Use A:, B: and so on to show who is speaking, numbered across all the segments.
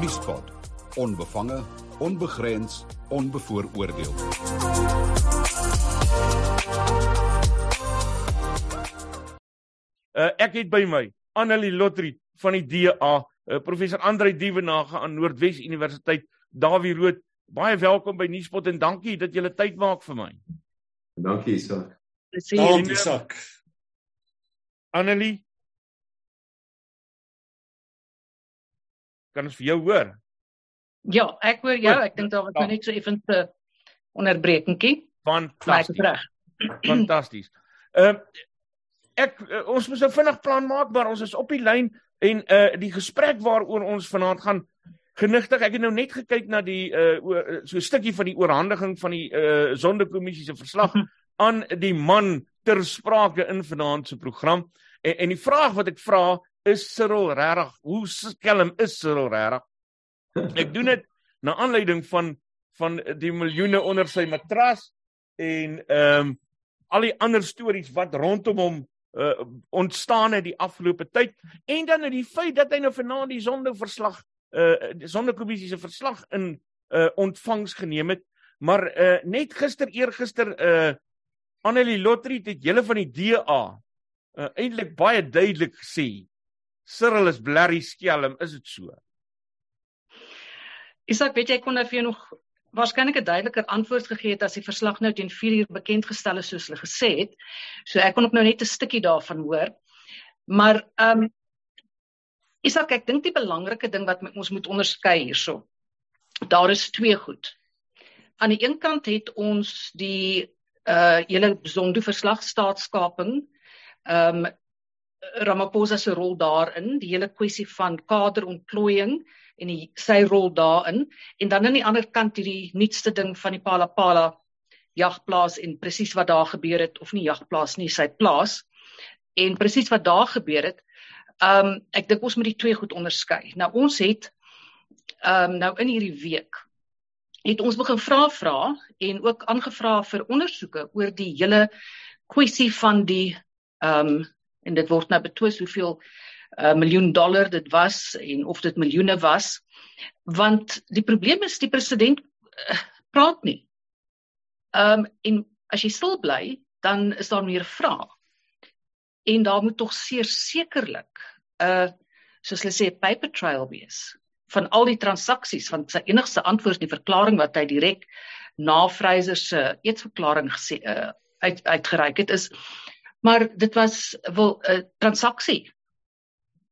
A: Vriespot. Onbevange, onbegrens, onbevooroordeel.
B: Uh, ek het by my Annelie Lotrie van die DA, uh, professor Andrei Dievenage aan Noordwes Universiteit, Dawie Rood. Baie welkom by Nuuspot en dankie dat jy tyd maak vir my.
C: Dankie, Isak.
D: Dankie, Isak.
B: Annelie Kan ons vir jou hoor?
E: Ja, ek hoor jou. Ek dink daar was ja. net so effens 'n onderbrekingkie.
B: Fantasties. Fantasties. Ehm uh, ek uh, ons moet 'n vinnig plan maak, maar ons is op die lyn en uh die gesprek waaroor ons vanaand gaan genigtig. Ek het nou net gekyk na die uh so 'n stukkie van die oorhandiging van die uh sondekommissie se verslag aan die man ter sprake in vanaand se program. En, en die vraag wat ek vra is Cyril regtig? Hoe skelm is Cyril regtig? Ek doen dit na aanleiding van van die miljoene onder sy matras en ehm um, al die ander stories wat rondom hom uh, ontstaan het die afgelope tyd en dan het die feit dat hy nou vanaand die sondeverslag uh die sondekommissie se verslag in uh ontvangs geneem het maar uh net gister eergister uh Annelie Lotrie het julle van die DA uh eintlik baie duidelik gesê Cyril is blerry skelm, is dit so?
E: Isak, weet jy kon nou vir jou nog waarskynlik 'n duideliker antwoord gegee het as die verslag nou teen 4 uur bekend gestel is soos hulle gesê het. So ek kon ook nou net 'n stukkie daarvan hoor. Maar ehm um, Isak, ek dink die belangrike ding wat ons moet onderskei hierso. Daar is twee goed. Aan die een kant het ons die uh hele Zondo verslag staatskaping ehm um, Ramaphosa se rol daarin, die hele kwessie van kaderontplooiing en die, sy rol daarin en dan aan die ander kant hierdie nuutste ding van die Palapala jagplaas en presies wat daar gebeur het of nie jagplaas nie, sy plaas en presies wat daar gebeur het. Um ek dink ons moet die twee goed onderskei. Nou ons het um nou in hierdie week het ons begin vra vra en ook aangevra vir ondersoeke oor die hele kwessie van die um en dit word nou betwis hoeveel uh, miljoen dollar dit was en of dit miljoene was want die probleem is die president uh, praat nie. Ehm um, en as jy stil bly dan is daar meer vrae. En daar moet tog sekerlik 'n uh, soos hulle sê paper trail wees van al die transaksies want sy enigste antwoord in die verklaring wat hy direk na Fraser se eetsverklaring gesê uh, uit uitgereik het is maar dit was wel 'n uh, transaksie.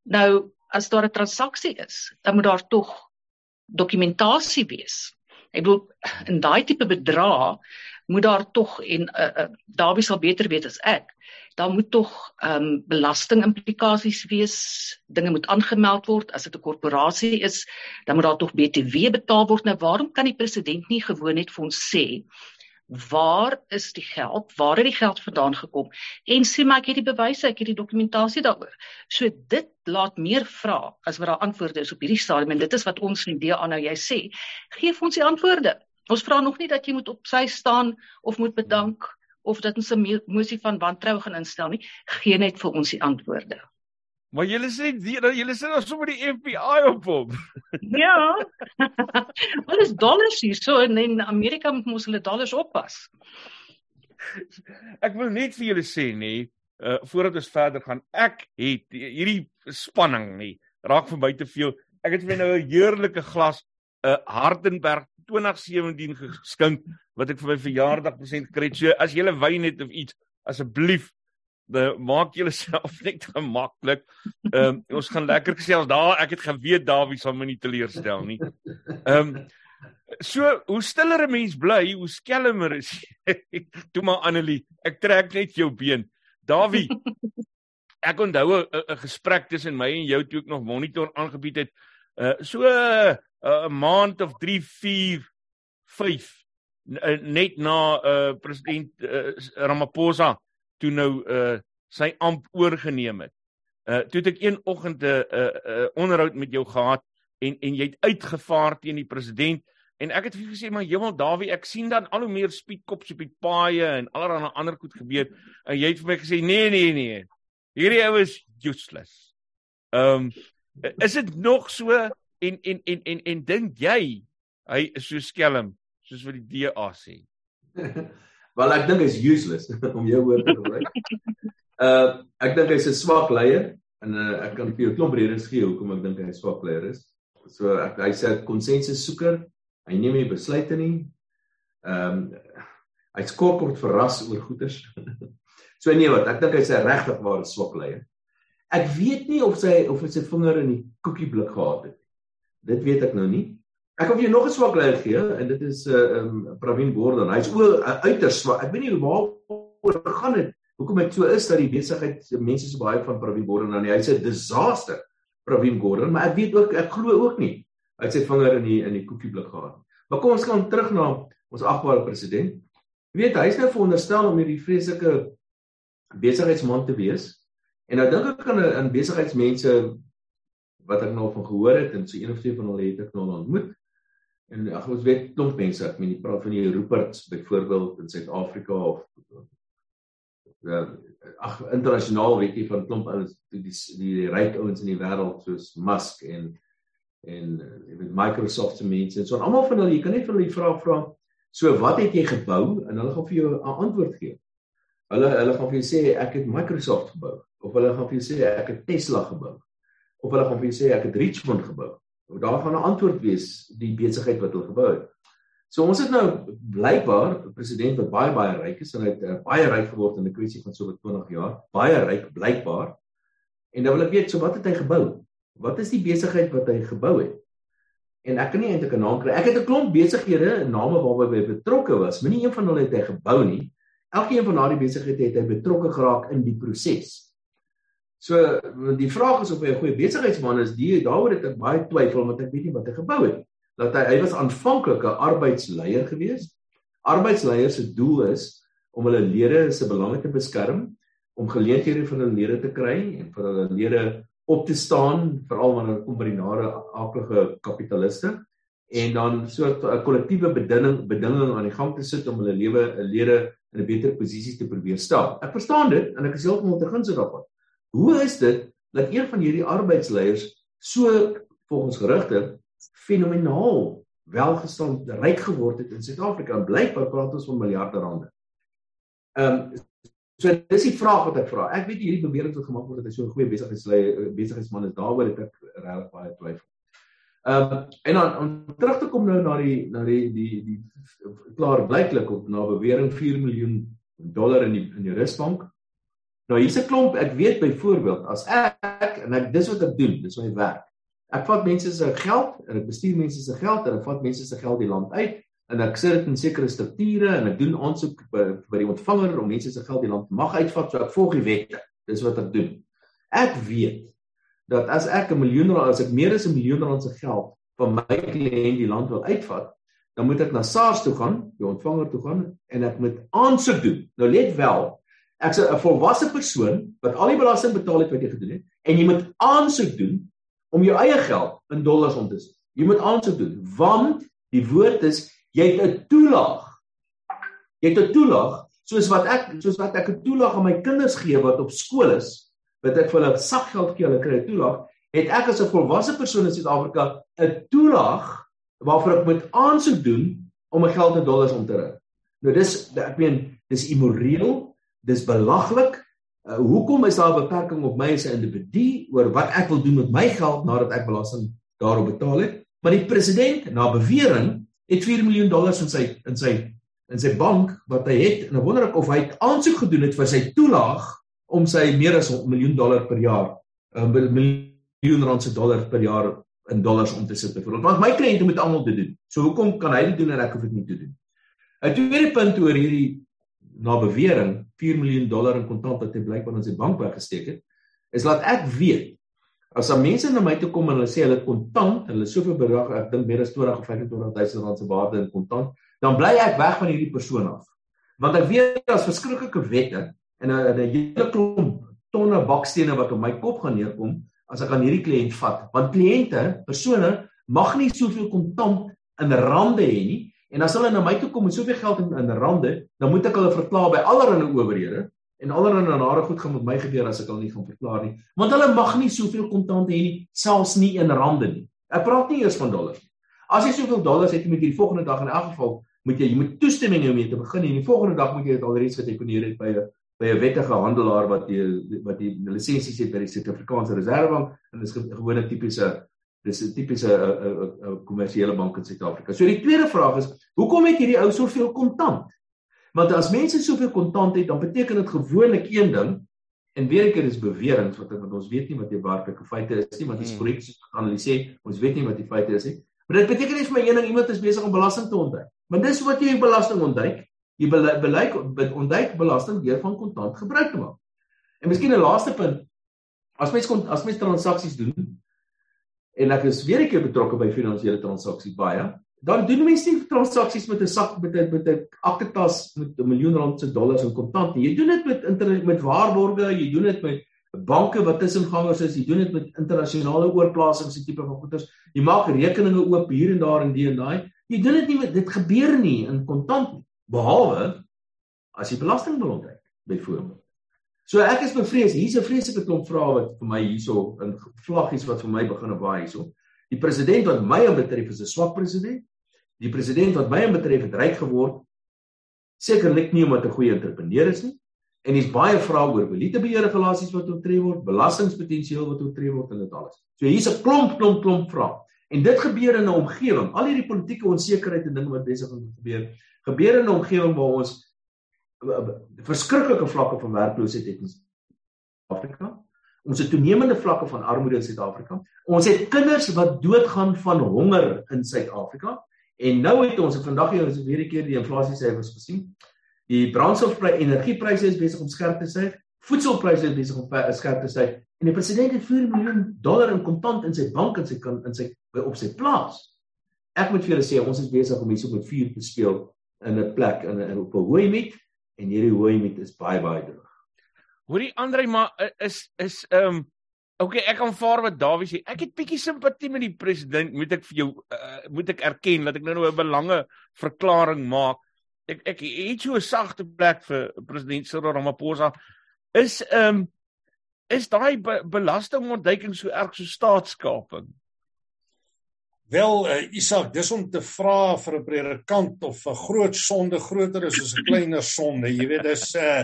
E: Nou as daar 'n transaksie is, dan moet daar tog dokumentasie wees. Ek bedoel in daai tipe bedrag moet daar tog en uh, uh, Dawie sal beter weet as ek. Daar moet tog ehm um, belasting implikasies wees. Dinge moet aangemeld word as dit 'n korporasie is, dan moet daar tog BTW betaal word. Nou waarom kan die president nie gewoon net vir ons sê waar is die geld? Waar het die geld vandaan gekom? En sê maar ek het die bewyse, ek het die dokumentasie daaroor. So dit laat meer vrae as wat daar antwoorde is op hierdie stadium en dit is wat ons in DA nou jy sê. Geef ons die antwoorde. Ons vra nog nie dat jy moet op sy staan of moet bedank of dat ons 'n mosie van wantrou gaan instel nie. Geen net vir ons die antwoorde.
B: Maar julle sê julle sê ons sommer die FBI op hom.
E: Ja. Wat is dollars hier so en in Amerika moet ons hulle dollars oppas.
B: Ek wil net vir julle sê nê, uh voordat ons verder gaan, ek het hierdie spanning nê, raak vir my te veel. Ek het vir nou 'n heerlike glas 'n uh, Hardenberg 2017 geskink wat ek vir my verjaardag present kry. So as jy wyn het of iets, asseblief de maak jouself net gemaklik. Ehm um, ons gaan lekker gesels daar. Ek het geweet Dawie sal my nie teleurstel nie. Ehm um, so hoe stiller 'n mens bly, hoe skelmer is jy. Toe maar Annelie, ek trek net jou been. Dawie. Ek onthou 'n gesprek tussen my en jou toe ek nog monitor aangebied het. Uh so 'n uh, maand of 3, 4, 5 net na uh president uh, Ramaphosa toe nou uh sy amp oorgeneem het. Uh toe het ek een oggend 'n uh, uh, onderhoud met jou gehad en en jy het uitgevaar teen die president en ek het vir gesê maar hemel Dawie ek sien dan al hoe meer speedkops op die paaie en allerlei ander goed gebeur en jy het vir my gesê nee nee nee. Hierdie ou is useless. Ehm um, is dit nog so en en en en, en dink jy hy is so skelm soos wat die DA sê?
C: Wel ek dink hy's useless om jou woord te gebruik. Uh ek dink hy's 'n swak leier en uh, ek kan vir jou 'n klomp redes gee hoekom ek dink hy 'n swak leier is. So ek hy sê konsensus soeker, hy neem nie besluite nie. Ehm um, hy skok word verras oor goeders. so nee wat, ek dink hy's 'n regtig ware swak leier. Ek weet nie of sy of hy sy vinger in die koekieblik gehad het. Dit weet ek nou nie. Ek wil jou nog 'n swak leier gee en dit is uh um Pravin Gordhan. Hy's o uiters swak. Ek weet nie waar oor gaan dit. Hoekom dit so is dat die besigheid mense so baie van Pravin Gordhan nou nie. Hy's 'n disaster Pravin Gordhan, maar ek weet ook ek glo ook nie hy sy vinger in die in die koekieblik gehad. Maar kom ons gaan terug na ons agbare president. Jy weet hy's nou veronderstel om hierdie vreeslike besigheidsman te wees. En nou dink ek aan 'n besigheidsmense wat ek nou van gehoor het en so een of twee van hulle het ek nou ontmoet. En ag ons weet klomp mense, ek meen jy praat van die Ruperts byvoorbeeld in Suid-Afrika of ja, ag internasionaal weet jy van klomp ouens die die, die ryk ouens in die wêreld soos Musk en en jy weet Microsoft se mense en so en almal van hulle jy kan net vir hulle die vraag vra so wat het jy gebou en hulle gaan vir jou 'n antwoord gee. Hulle hulle gaan vir jou sê ek het Microsoft gebou of hulle gaan vir jou sê ek het Tesla gebou of hulle gaan vir jou sê ek het Richmond gebou. Of daar gaan 'n antwoord wees die besigheid wat hulle gebou het. So ons het nou blykbaar 'n president wat baie baie ryk is en hy het uh, baie ryk geword in 'n kwessie van so 20 jaar. Baie ryk blykbaar. En dan wil ek weet so wat het hy gebou? Wat is die besigheid wat hy gebou het? En ek kan nie eintlik 'n naam kry. Ek het 'n klomp besighede, name waarby hy betrokke was, maar nie een van hulle het hy gebou nie. Elkeen van daardie besighede het hy betrokke geraak in die proses. So die vraag is of hy 'n goeie besigheidsman is. Die daaroor het ek baie twyfel want ek weet nie wat hy gebou het. Dat hy hy was aanvanklik 'n arbeidsleier gewees. Arbeidsleiers se doel is om hulle lede se belange te beskerm, om geleenthede vir hulle lede te kry en vir hulle lede op te staan, veral wanneer dit kom by die nare aklige kapitaliste en dan so 'n kollektiewe bedinging bedinging aan die gang te sit om hulle lewe 'n lede in 'n beter posisie te probeer stel. Ek verstaan dit en ek is heeltemal te guns daarvan. Hoe is dit dat een van hierdie arbeidsleiers so volgens gerugte fenomenaal welgestel ryk geword het in Suid-Afrika en blykbaar praat ons van miljarde rande. Ehm um, so dis die vraag wat ek vra. Ek weet hierdie bewering wat gemaak word dat hy so 'n goeie besigheidsleier besigheidsman is, daaroor het ek regtig baie twyfel. Ehm um, en dan om terug te kom nou na die na die die, die klaar blyklik op na bewering 4 miljoen dollar in die in die Rusbank Nou hier's 'n klomp, ek weet byvoorbeeld as ek en ek dis wat ek doen, dis my werk. Ek vat mense se geld en ek bestuur mense se geld en ek vat mense se geld die land uit en ek sit dit in sekere strukture en ek doen aansoek by, by die ontvanger om mense se geld die land mag uitvat so ek volg die wette. Dis wat ek doen. Ek weet dat as ek 'n miljoen rand as ek meer as 'n miljoen rand se geld van my kliënt die land wil uitvat, dan moet ek na SARS toe gaan, die ontvanger toe gaan en ek moet aansoek doen. Nou let wel, ek sê 'n volwasse persoon wat al die belasting betaal het wat jy gedoen het en jy moet aansoek doen om jou eie geld in dollars om te sit. Jy moet aansoek doen want die woord is jy het 'n toelaag. Jy het 'n toelaag soos wat ek soos wat ek 'n toelaag aan my kinders gee wat op skool is, wat ek vir hulle sakgeld gee, hulle kry 'n toelaag, het ek as 'n volwasse persoon in Suid-Afrika 'n toelaag waarvoor ek moet aansoek doen om my geld in dollars om te ry. Nou dis ek meen dis immoreel dis belaglik. Uh, hoekom is daar 'n beperking op my as 'n individu oor wat ek wil doen met my geld nadat ek belasting daarop betaal het? Maar die president, na bewering, het 4 miljoen dollars in sy in sy in sy bank wat hy het en ek wonder ek of hy aansoek gedoen het vir sy toelaag om sy meer as 'n miljoen dollar per jaar, 'n miljoen rand se dollar per jaar in dollars om te sit vir. Want my kliënte moet almal dit doen. So hoekom kan hy dit doen en ek hoef dit nie te doen? 'n Tweede punt oor hierdie na bewering 4 miljoen dollar in kontant wat hy blykbaar in sy bank weggesteek het, is laat ek weet as daar mense na my toe kom en hulle sê hulle het kontant, hulle soveel bedrag, ek dink meer as 20 of 25000 rand se waarde in kontant, dan bly ek weg van hierdie persoon af. Want ek weet daar's verskriklike wette en 'n hele klomp tonne bakstene wat op my kop gaan neerkom as ek aan hierdie kliënt vat. Want kliënte, persone mag nie soveel kontant in rande hê nie En as hulle na my toe kom met soveel geld in, in rande, dan moet ek hulle verklaar by allerlei owerhede en allerlei nare goed gaan met my gebeur as ek hulle nie gaan verklaar nie. Want hulle mag nie soveel kontant hê nie, selfs nie in rande nie. Ek praat nie eers van dollars nie. As jy soveel dollars het, moet jy die volgende dag in elk geval moet jy jy moet toestemming hê om mee te begin en die volgende dag moet jy dit alreeds gedeponeer het by 'n by 'n wettige handelaar wat die wat die lisensies het by die Suid-Afrikaanse Reservebank en dis gewone tipiese dis 'n tipiese 'n kommersiële bank in Suid-Afrika. So die tweede vraag is, hoekom het hierdie ou soveel kontant? Want as mense soveel kontant het, dan beteken dit gewoonlik een ding en weer ek dit is beweringe wat wat ons weet nie wat die werklike feite is nie, want dit is korrek soos wat analiseer, ons weet nie wat die feite is nie. Maar dit beteken nie vir my een ding iemand is besig om belasting te ontduik. Want dis wat jy belasting ontduik. Jy beleid ontduik belasting deur van kontant gebruik te maak. En miskien 'n laaste punt. As mens kon as mens transaksies doen en ek is weer 'n keer betrokke by finansiële transaksies baie, dan doen mense nie transaksies met 'n sak met 'n met 'n aktetas met 'n miljoen rand se dollars in kontant nie. Jy doen dit met inter, met waarborge, jy doen dit met banke wat tussengangers is, jy doen dit met internasionale oorplasings en tipe van goederes. Jy maak rekeninge oop hier en daar en die en daai. Jy doen dit nie met dit gebeur nie in kontant nie behalwe as jy belasting wil ontduik byvoorbeeld. So ek is bevrees, hier's 'n vreeslike klomp vrae wat vir my hierso in vlaggies wat vir my begin waai hierso. Die president wat my betref is 'n swak president. Die president wat my betref het ryk geword sekerlik nie omdat hy 'n goeie entrepreneur is nie en hier's baie vrae oor elitebeheer regulasies wat oortree word, belastingpotensiaal wat oortree word en dit alles. So hier's 'n klomp klomp klomp vrae. En dit gebeur in 'n omgewing, al hierdie politieke onsekerheid en dinge wat besig om te gebeur, gebeur in 'n omgewing waar ons verskriklike vlakke van werkloosheid het in Afrika. Ons het toenemende vlakke van armoede in Suid-Afrika. Ons het kinders wat doodgaan van honger in Suid-Afrika. En nou het ons vandag hier ons weer 'n keer die inflasie syfers gesien. Die brandstofpryse, energiepryse is besig om skerp te styg. Voedselpryse is besig om skerp te styg. En die president het 4 miljoen dollar in kontant in sy bank in sy in sy op sy plaas. Ek moet vir julle sê ons is besig om hierso met vuur te speel in 'n plek in 'n op 'n hoë meet en hierdie hoë meet is baie baie droog.
B: Hoorie Andre, maar is is ehm um, okay, ek aanvaar wat Dawie sê. Ek het bietjie simpatie met die president, moet ek vir jou uh, moet ek erken dat ek nou nou 'n belange verklaring maak. Ek ek het so 'n sagte plek vir president Cyril Ramaphosa. Is ehm um, is daai be belastingontduiking so erg so staatskaping?
D: Wel uh, Isak, dis om te vra vir 'n predikant of 'n groot sonde groter is as 'n kleiner sonde. Jy weet dis 'n uh,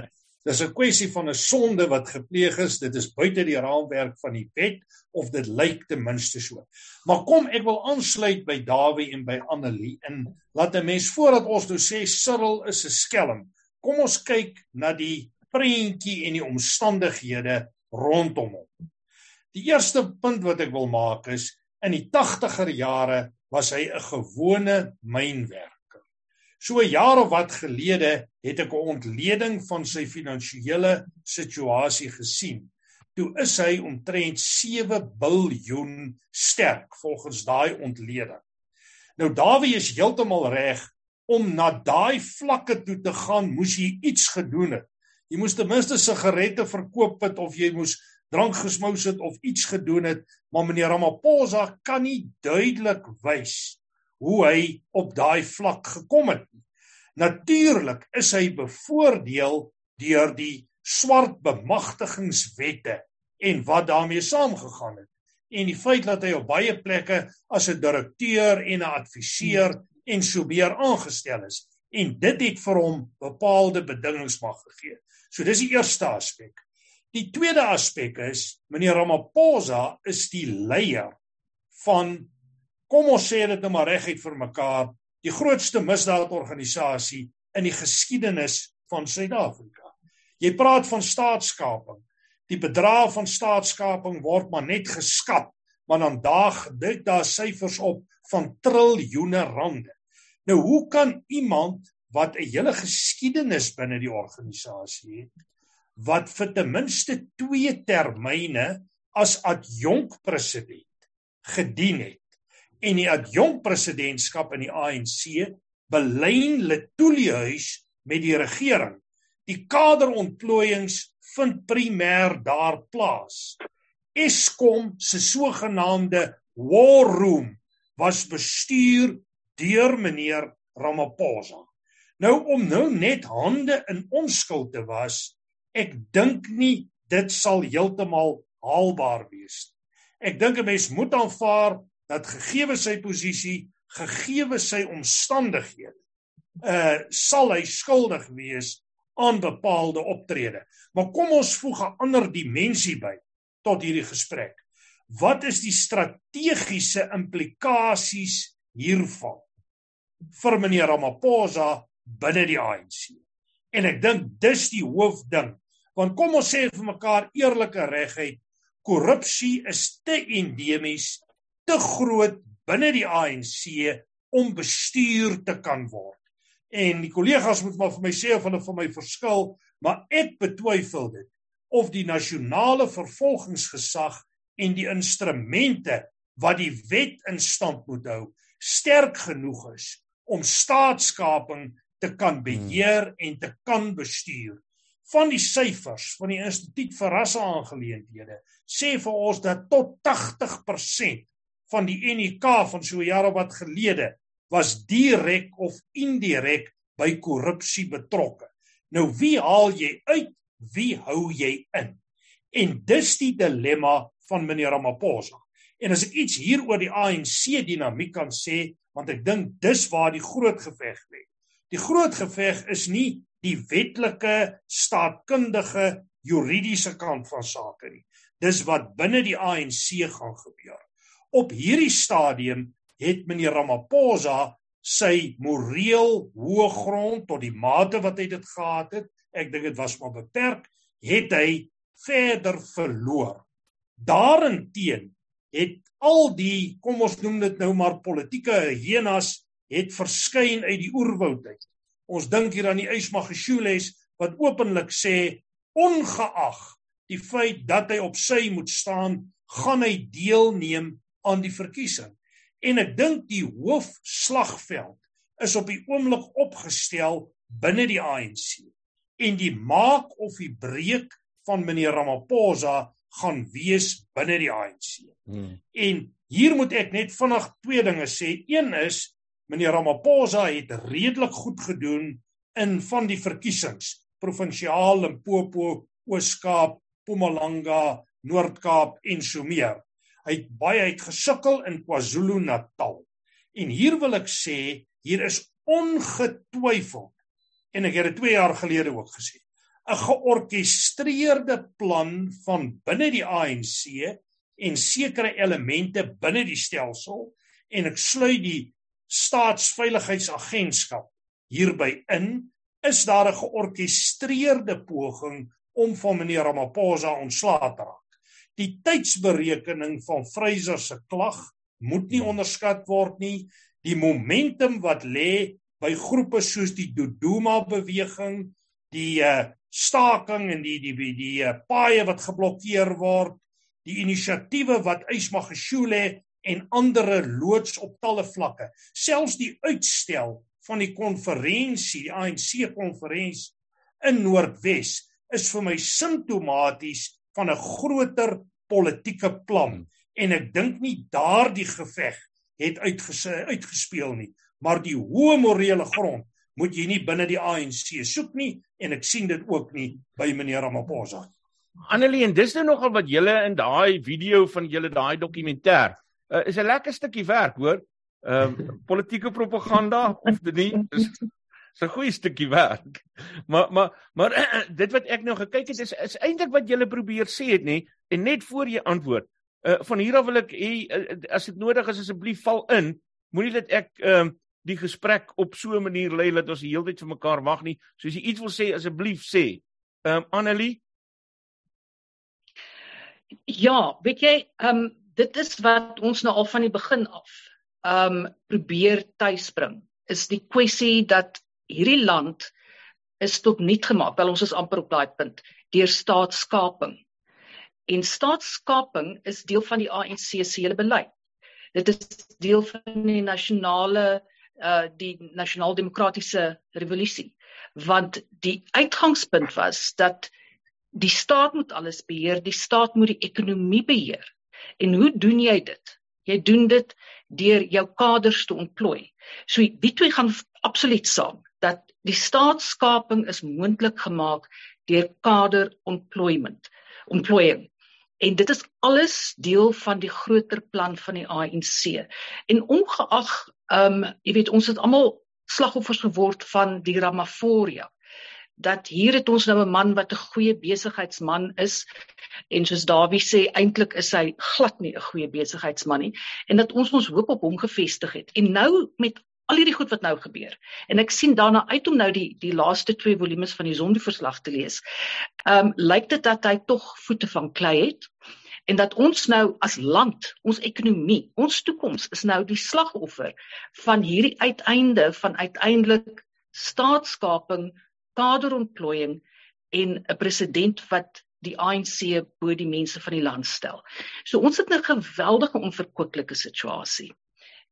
D: dis 'n kwessie van 'n sonde wat gepleeg is. Dit is buite die raamwerk van die wet of dit lyk ten minste so. Maar kom, ek wil aansluit by Dawie en by Annelie in laat 'n mens voordat ons nou sê Cyril is 'n skelm. Kom ons kyk na die prentjie en die omstandighede rondom hom. Die eerste punt wat ek wil maak is In die 80er jare was hy 'n gewone mynwerker. So jaar of wat gelede het ek 'n ontleding van sy finansiële situasie gesien. Toe is hy omtrent 7 miljard sterk volgens daai ontleding. Nou Dawie is heeltemal reg om na daai vlakke toe te gaan, moes jy iets gedoen het. Jy moes ten minste sigarette verkoop het of jy moes drank gesmous het of iets gedoen het, maar meneer Ramaphosa kan nie duidelik wys hoe hy op daai vlak gekom het nie. Natuurlik is hy bevoordeel deur die swart bemagtigingswette en wat daarmee saamgegaan het en die feit dat hy op baie plekke as 'n direkteur en 'n adviseur en so meer aangestel is en dit het vir hom bepaalde bedingings mag gegee. So dis die eerste aspek. Die tweede aspek is meneer Ramaphosa is die leier van kom ons sê dit nou maar reguit vir mekaar, die grootste misdaadorganisasie in die geskiedenis van Suid-Afrika. Jy praat van staatskaping. Die bedrag van staatskaping word maar net geskat, maar dan daag dit daar syfers op van triljoene rande. Nou hoe kan iemand wat 'n hele geskiedenis binne die organisasie het, wat vir ten minste 2 termyne as adjunk president gedien het. En die adjunk presidentskap in die ANC belyn Letuliehuis met die regering. Die kaderontplooiings vind primêr daar plaas. Eskom se sogenaamde war room was bestuur deur meneer Ramaphosa. Nou om nou net hande in onskuld te was Ek dink nie dit sal heeltemal haalbaar wees nie. Ek dink 'n mens moet aanvaar dat gegeewe sy posisie, gegeewe sy omstandighede, uh sal hy skuldig wees aan bepaalde optrede. Maar kom ons voeg 'n ander dimensie by tot hierdie gesprek. Wat is die strategiese implikasies hiervan vir meneer Ramaphosa binne die ANC? En ek dink dis die hoofding. Want kom ons sê vir mekaar eerlike regheid, korrupsie is te endemies, te groot binne die ANC om bestuur te kan word en die kollegas moet maar vir my sê of hulle van my verskil, maar ek betwyfel dit of die nasionale vervolgingsgesag en die instrumente wat die wet in stand moet hou sterk genoeg is om staatskaping te kan beheer en te kan bestuur. Van die syfers van die Instituut vir Rasseaangeleenthede sê vir ons dat tot 80% van die NEK van so jare wat gelede was direk of indirek by korrupsie betrokke. Nou wie haal jy uit? Wie hou jy in? En dis die dilemma van meneer Ramaphosa. En as ek iets hier oor die ANC dinamiek kan sê, want ek dink dis waar die groot geveg lê. Die groot geveg is nie die wetlike, staatkundige, juridiese kant van sake nie. Dis wat binne die ANC gaan gebeur. Op hierdie stadium het meneer Ramaphosa sy moreel hoë grond tot die mate wat hy dit gehad het, ek dink dit was maar beperk, het hy verder verloor. Daarenteen het al die, kom ons noem dit nou maar politieke hyenas het verskyn uit die oerwoud uit. Ons dink hier aan die Ysmageshules wat openlik sê ongeag die feit dat hy op sy moet staan, gaan hy deelneem aan die verkiesing. En ek dink die hoofslagveld is op die oomblik opgestel binne die ANC. En die maak of die breek van meneer Ramaphosa gaan wees binne die ANC. Hmm. En hier moet ek net vinnig twee dinge sê. Een is meneer Ramaphosa het redelik goed gedoen in van die verkiesings, provinsiaal Limpopo, Oos-Kaap, Mpumalanga, Noord-Kaap en so meer. Hy het baie uitgesukkel in KwaZulu-Natal. En hier wil ek sê, hier is ongetwyfeld en ek het dit 2 jaar gelede ook gesê, 'n georkestreerde plan van binne die ANC en sekere elemente binne die stelsel en ek sluit die staatsveiligheidsagentskap hierby in is daar 'n georkestreerde poging om van meneer Ramaphosa ontslae te raak. Die tydsberekening van Freyser se klag moet nie onderskat word nie. Die momentum wat lê by groepe soos die Dodoma beweging, die uh, staking en die die die, die uh, paaie wat geblokkeer word, die inisiatiewe wat Ysmagashule en ander loods op talle vlakke. Selfs die uitstel van die konferensie, die ANC konferensie in Noordwes is vir my simptomaties van 'n groter politieke plan en ek dink nie daardie geveg het uitgespeel nie maar die hoë morele grond moet jy nie binne die ANC soek nie en ek sien dit ook nie by meneer Ramaphosa
B: Annelie en dis nou nogal wat julle in daai video van julle daai dokumentêr uh, is 'n lekker stukkie werk hoor ehm uh, politieke propaganda of dit nie is so 'n goeie stukkie werk. Maar maar maar dit wat ek nou gekyk het is is eintlik wat jy probeer sê het nê en net voor jy antwoord. Uh van hier af wil ek hê uh, as dit nodig is asseblief val in. Moenie dat ek ehm uh, die gesprek op so 'n manier lei dat ons die hele tyd vir mekaar wag nie. So as jy iets wil sê asseblief sê. Ehm um, Annelie
E: Ja, weet jy, ehm um, dit is wat ons nou al van die begin af um, probeer tuisbring. Is die kwessie dat hierdie land is tot niet gemaak. Wel ons is amper op daai punt deur staatskaping. En staatskaping is deel van die ANC se hele beleid. Dit is deel van die nasionale uh die nasionaal demokratiese revolusie want die uitgangspunt was dat die staat moet alles beheer, die staat moet die ekonomie beheer. En hoe doen jy dit? Jy doen dit deur jou kaders te ontplooi. So die twee gaan absoluut saam dat die staatskaping is moontlik gemaak deur kader employment employing En dit is alles deel van die groter plan van die ANC. En ongeag ehm um, jy weet ons het almal slagoffers geword van die Ramaphosa dat hier het ons nou 'n man wat 'n goeie besigheidsman is. En soos Dawie sê eintlik is hy glad nie 'n goeie besigheidsman nie. En dat ons ons hoop op hom gefestig het. En nou met al hierdie goed wat nou gebeur. En ek sien daarna uit om nou die die laaste twee volumes van die Zondo-verslag te lees. Ehm um, lyk dit dat hy tog voete van klei het? En dat ons nou as land, ons ekonomie, ons toekoms is nou die slagoffer van hierdie uiteinde van uiteindelik staatskaping kaderontplooiing en 'n president wat die ANC bo die mense van die land stel. So ons het 'n geweldige onverkwikkelike situasie.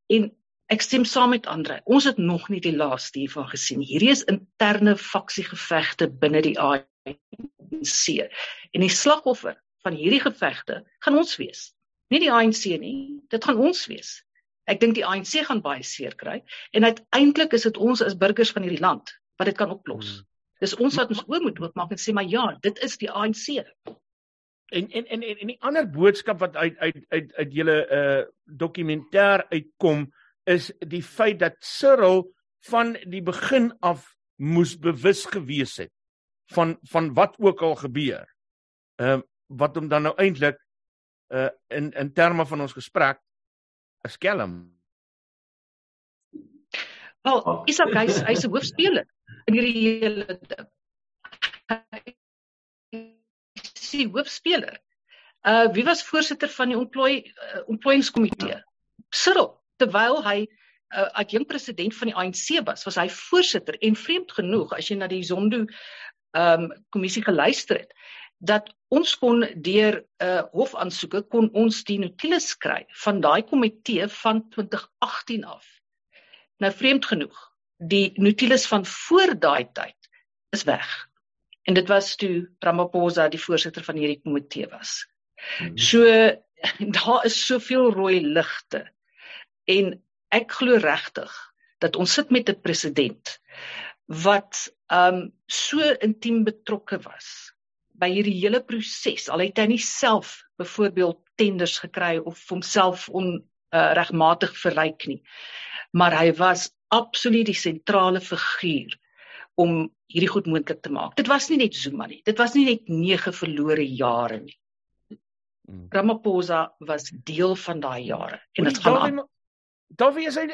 E: En ek stem saam met Andre. Ons het nog nie die laaste hiervan gesien. Hierdie is interne faksiegevegte binne die ANC. En die slagoffer van hierdie gevegte gaan ons wees. Nie die ANC nie, dit gaan ons wees. Ek dink die ANC gaan baie seer kry en uiteindelik is dit ons as burgers van hierdie land wat dit kan oplos. Hmm. Dis ons wat ons oor moet oopmaak en sê maar ja, dit is die ANC.
B: En en en en, en die ander boodskap wat uit uit uit uit julle uh dokumentêr uitkom is die feit dat Cyril van die begin af moes bewus gewees het van van wat ook al gebeur. Ehm uh, wat hom dan nou eintlik uh in in terme van ons gesprek 'n skelm.
E: Wel, Isak hy's hy's 'n hoofspeler in hierdie hele die hoofspeler. Uh wie was voorsitter van die ontplooi uh, ontplooiingskomitee? Cyril, terwyl hy uh, adjunkt president van die ANC was, was hy voorsitter en vreemd genoeg as jy na die Zondo um kommissie geluister het dat ons kon deur 'n uh, hofaansoeke kon ons die notules kry van daai komitee van 2018 af. Nou vreemd genoeg die notules van voor daai tyd is weg. En dit was toe Ramaphosa die voorsitter van hierdie komitee was. Hmm. So daar is soveel rooi ligte. En ek glo regtig dat ons sit met 'n president wat um so intiem betrokke was by hierdie hele proses. Al het hy nie self byvoorbeeld tenders gekry of homself on uh, regmatig verryk nie. Maar hy was absoluut die sentrale figuur om hierdie goed moontlik te maak. Dit was nie net Zuma nie. Dit was nie net 9 verlore jare nie. Hmm. Ramaphosa was deel van daai jare en dit gaan aan.
B: Davie is hy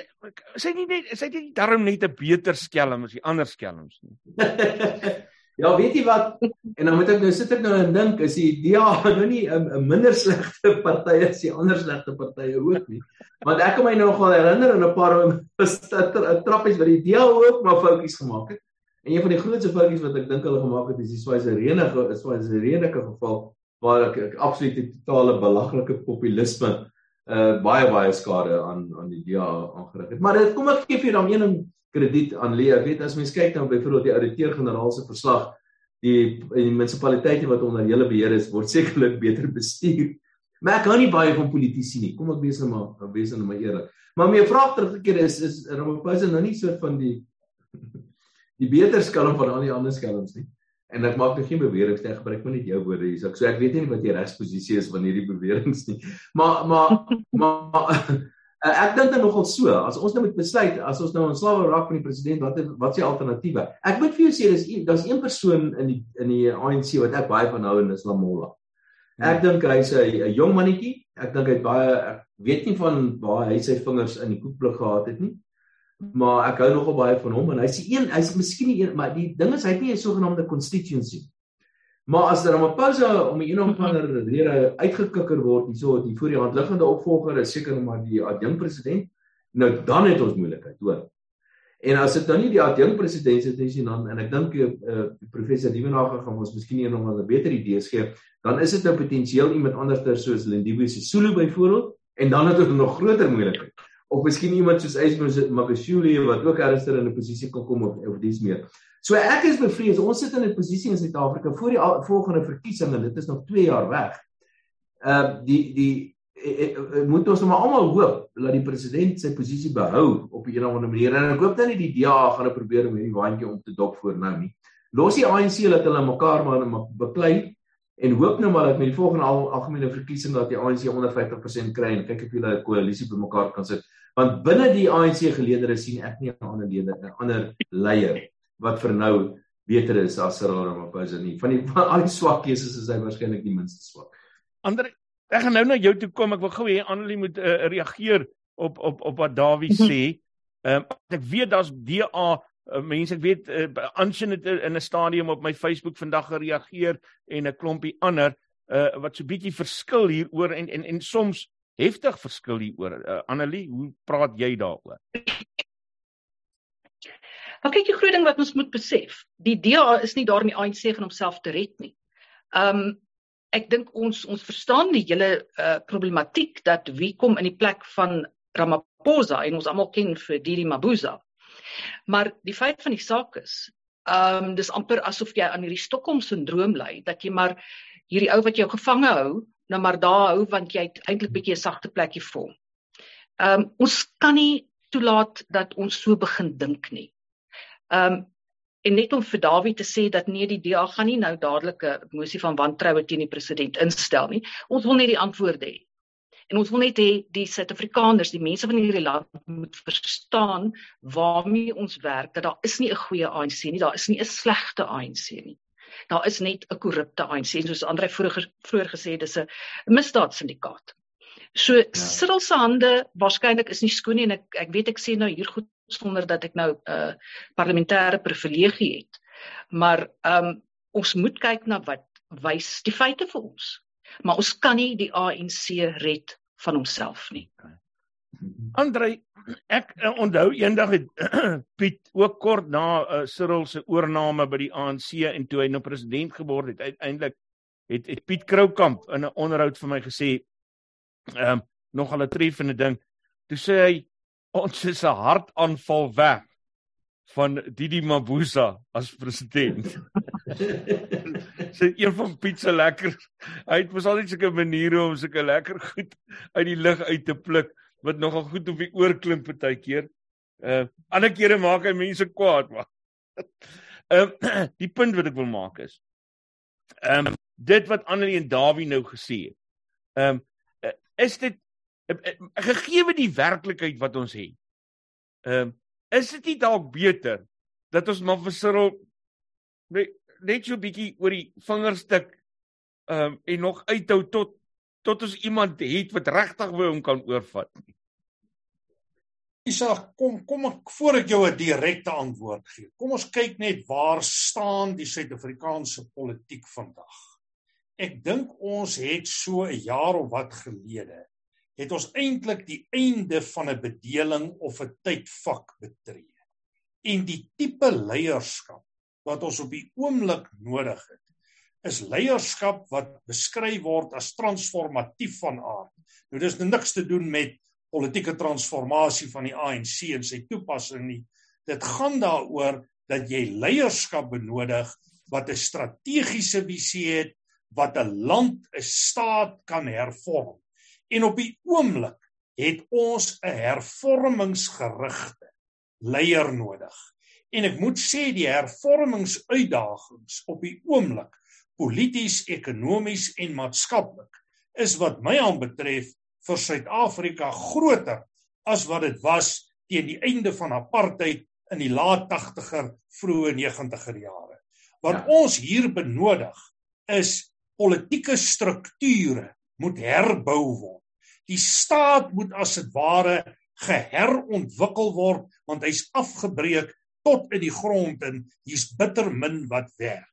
B: sê nie net sê dit darm net 'n beter skelm as die ander skelms nie.
C: Ja, weet jy wat? En dan moet ek nou sit ek nou en dink, is die DA nou nie 'n minder slegte party as die ander slegte partye ook nie. Want ek kan my nog wel herinner aan 'n paar trappies wat die DA ook maar foutjies gemaak het. En een van die grootste foutjies wat ek dink hulle gemaak het, is die Swazerene Swazerene geval waar ek, ek absoluut totale belaglike populisme uh baie baie skade aan aan die DA aangerig het. Maar dit kom ek gee vir hom een krediet aan lê. Ek weet as mens kyk na byvoorbeeld die ouditeur-generaal se verslag, die, die munisipaliteite wat onder hulle beheer is, word sekerlik beter bestuur. Maar ek hou nie baie van politici nie. Kom ek wees nou maar, wees nou maar eerlik. Maar my vraag teruggekeer is is Ramaphosa nou nie so van die die beter skelm van al die ander skelms nie. En ek maak nou geen beweringe, ek gebruik maar net jou woorde hier. So ek weet nie wat jy regsposisie is van hierdie beweringe nie. Maar maar maar Uh, ek dink dan nogal so, as ons nou moet besluit as ons nou ontslae raak van die president, wat wat is die alternatiewe? Ek moet vir jou sê dis daar's een persoon in die in die ANC wat ek baie van hou en dis Lamola. Ek dink hy's 'n jong mannetjie. Ek dink hy het baie ek weet nie van waar hy sy vingers in die koekblik gehad het nie. Maar ek hou nogal baie van hom en hy's die een, hy's miskien die een, maar die ding is hy het nie 'n sogenaamde constituency. Maar as Ramaphosa om 'n of ander rede uitgekikker word, hierso die voor die hand liggende opvolger is seker maar die adjunkt president, nou dan het ons moeilikheid, hoor. En as dit nou nie die adjunkt president is nie, dan en ek dink eh uh, professor Dievenage gaan ons miskien een nog 'n beter idee gee, dan is dit nou potensieel iemand anders soos Lindiwe Sisulu byvoorbeeld en dan het ons nog groter moeilikheid. Of miskien iemand soos Ysmo Magashule wat ook ernstig in 'n posisie kan kom of, of dies meer. So ek is bevrees ons sit in 'n posisie in Suid-Afrika voor die volgende verkiesing en dit is nog 2 jaar weg. Uh die die e, e, e, moet ons nou maar almal hoop dat die president sy posisie behou op 'n of ander manier en ek hoop dan nie die DA gaan nou probeer om hierdie waandjie om te dop voor nou nie. Los die ANC dat hulle mekaar maar beklei en hoop nou maar dat met die volgende al, algemene verkiesing dat die ANC onder 50% kry en kyk of hulle 'n koalisie bymekaar kan sit. Want binne die ANC geleedere sien ek nie 'n ander leier, 'n ander leier wat vir nou beter is as Cyril Ramaphosa nie. Van die van al die swak keuses is hy waarskynlik die minste swak.
B: Ander ek gaan nou na jou toe kom. Ek wil gou hê Annelie moet uh, reageer op op op wat Dawie sê. Ehm um, ek weet daar's DA uh, mense ek weet uh, Anshin het in 'n stadium op my Facebook vandag gereageer en 'n klompie ander uh, wat so bietjie verskil hieroor en en en soms heftig verskil hieroor. Uh, Annelie, hoe praat jy daaroor?
E: Maar kyk, die groot ding wat ons moet besef, die DA is nie daar in die ANC gaan homself te red nie. Um, ek dink ons ons verstaan die hele uh, problematiek dat wie kom in die plek van Ramaphosa en ons almal ken vir Didi Mabuza. Maar die feit van die saak is, ehm um, dis amper asof jy aan hierdie Stockholm sindroom ly dat jy maar hierdie ou wat jou gevange hou, nou maar daar hou want jy het eintlik bietjie 'n sagte plekkie vir hom. Ehm um, ons kan nie toelaat dat ons so begin dink nie. Ehm um, en net om vir Dawie te sê dat nee die DA gaan nie nou dadelik 'n mosie van wantroue teen die president instel nie. Ons wil net die antwoorde hê. En ons wil net hê die Suid-Afrikaners, die mense van hierdie land moet verstaan waarmee ons werk dat daar is nie 'n goeie ANC nie, daar is nie 'n slegte ANC nie. Daar is net 'n korrupte ANC, soos Andre vroeër vroeër gesê het, dis 'n misdaadsyndikaat. So ja. Cyril se hande waarskynlik is nie skoon nie en ek ek weet ek sê nou hier goed sonder dat ek nou 'n uh, parlementêre privilegie het. Maar ehm um, ons moet kyk na wat wys die feite vir ons maar ons kan nie die ANC red van homself nie.
B: Andre, ek uh, onthou eendag het Piet ook kort na uh, Cyril se oorneem by die ANC en toe hy nou president geword het, uiteindelik het, het Piet Kroukamp in 'n onderhoud vir my gesê ehm um, nog al 'n treffende ding. Toe sê hy ons is 'n hartaanval weg van Didi Mabuza as president. Sy een van pizza lekker. Hy het mos altyd sulke maniere om sulke lekker goed uit die lug uit te pluk wat nogal goed op die oor klim partykeer. Uh ander kere maak hy mense kwaad maar. Ehm uh, die punt wat ek wil maak is ehm um, dit wat Annelie en Dawie nou gesê het. Ehm um, is dit uh, uh, gegee die werklikheid wat ons het. Ehm um, is dit nie dalk beter dat ons maar vir Cyril net so 'n bietjie oor die vingerstuk ehm um, en nog uithou tot tot ons iemand het wat regtig by hom kan oorvat.
D: Isak, kom kom ek voor ek jou 'n direkte antwoord gee. Kom ons kyk net waar staan die Suid-Afrikaanse politiek vandag. Ek dink ons het so 'n jaar of wat gelede het ons eintlik die einde van 'n bedeling of 'n tydvak betree. En die tipe leierskap wat ons op die oomblik nodig het, is leierskap wat beskryf word as transformatief van aard. Nou dis niks te doen met politieke transformasie van die ANC en sy toepassing nie. Dit gaan daaroor dat jy leierskap benodig wat 'n strategiese visie het wat 'n land, 'n staat kan hervorm. En op die oomblik het ons 'n hervormingsgerigte leier nodig. En ek moet sê die hervormingsuitdagings op die oomblik polities, ekonomies en maatskaplik is wat my aanbetref vir Suid-Afrika groter as wat dit was teen die einde van apartheid in die laat 80er vroeë 90er jare. Wat ja. ons hier benodig is politieke strukture moet herbou word. Die staat moet as dit ware geherontwikkel word want hy's afgebreek tot in die grond en hier's bitter min wat werk.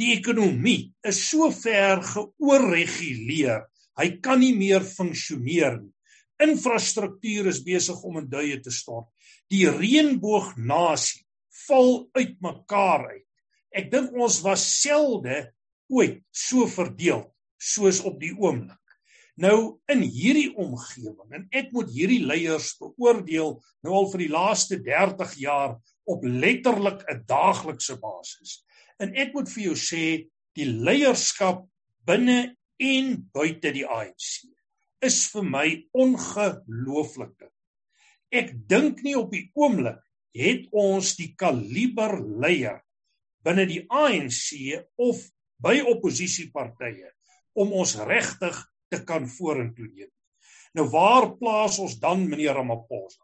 D: Die ekonomie is so ver geoorreguleer. Hy kan nie meer funksioneer nie. Infrastruktuur is besig om in duie te stort. Die reënboognasie val uitmekaar uit. Ek dink ons was selde ooit so verdeel soos op die oomblik. Nou in hierdie omgewing en ek moet hierdie leiers beoordeel nou al vir die laaste 30 jaar op letterlik 'n daaglikse basis. En ek moet vir jou sê die leierskap binne en buite die ANC is vir my ongelooflik. Ek dink nie op die oomblik het ons die kaliber leier binne die ANC of by oppositiepartye om ons regtig te kan vorentoe neem. Nou waar plaas ons dan meneer Ramaphosa?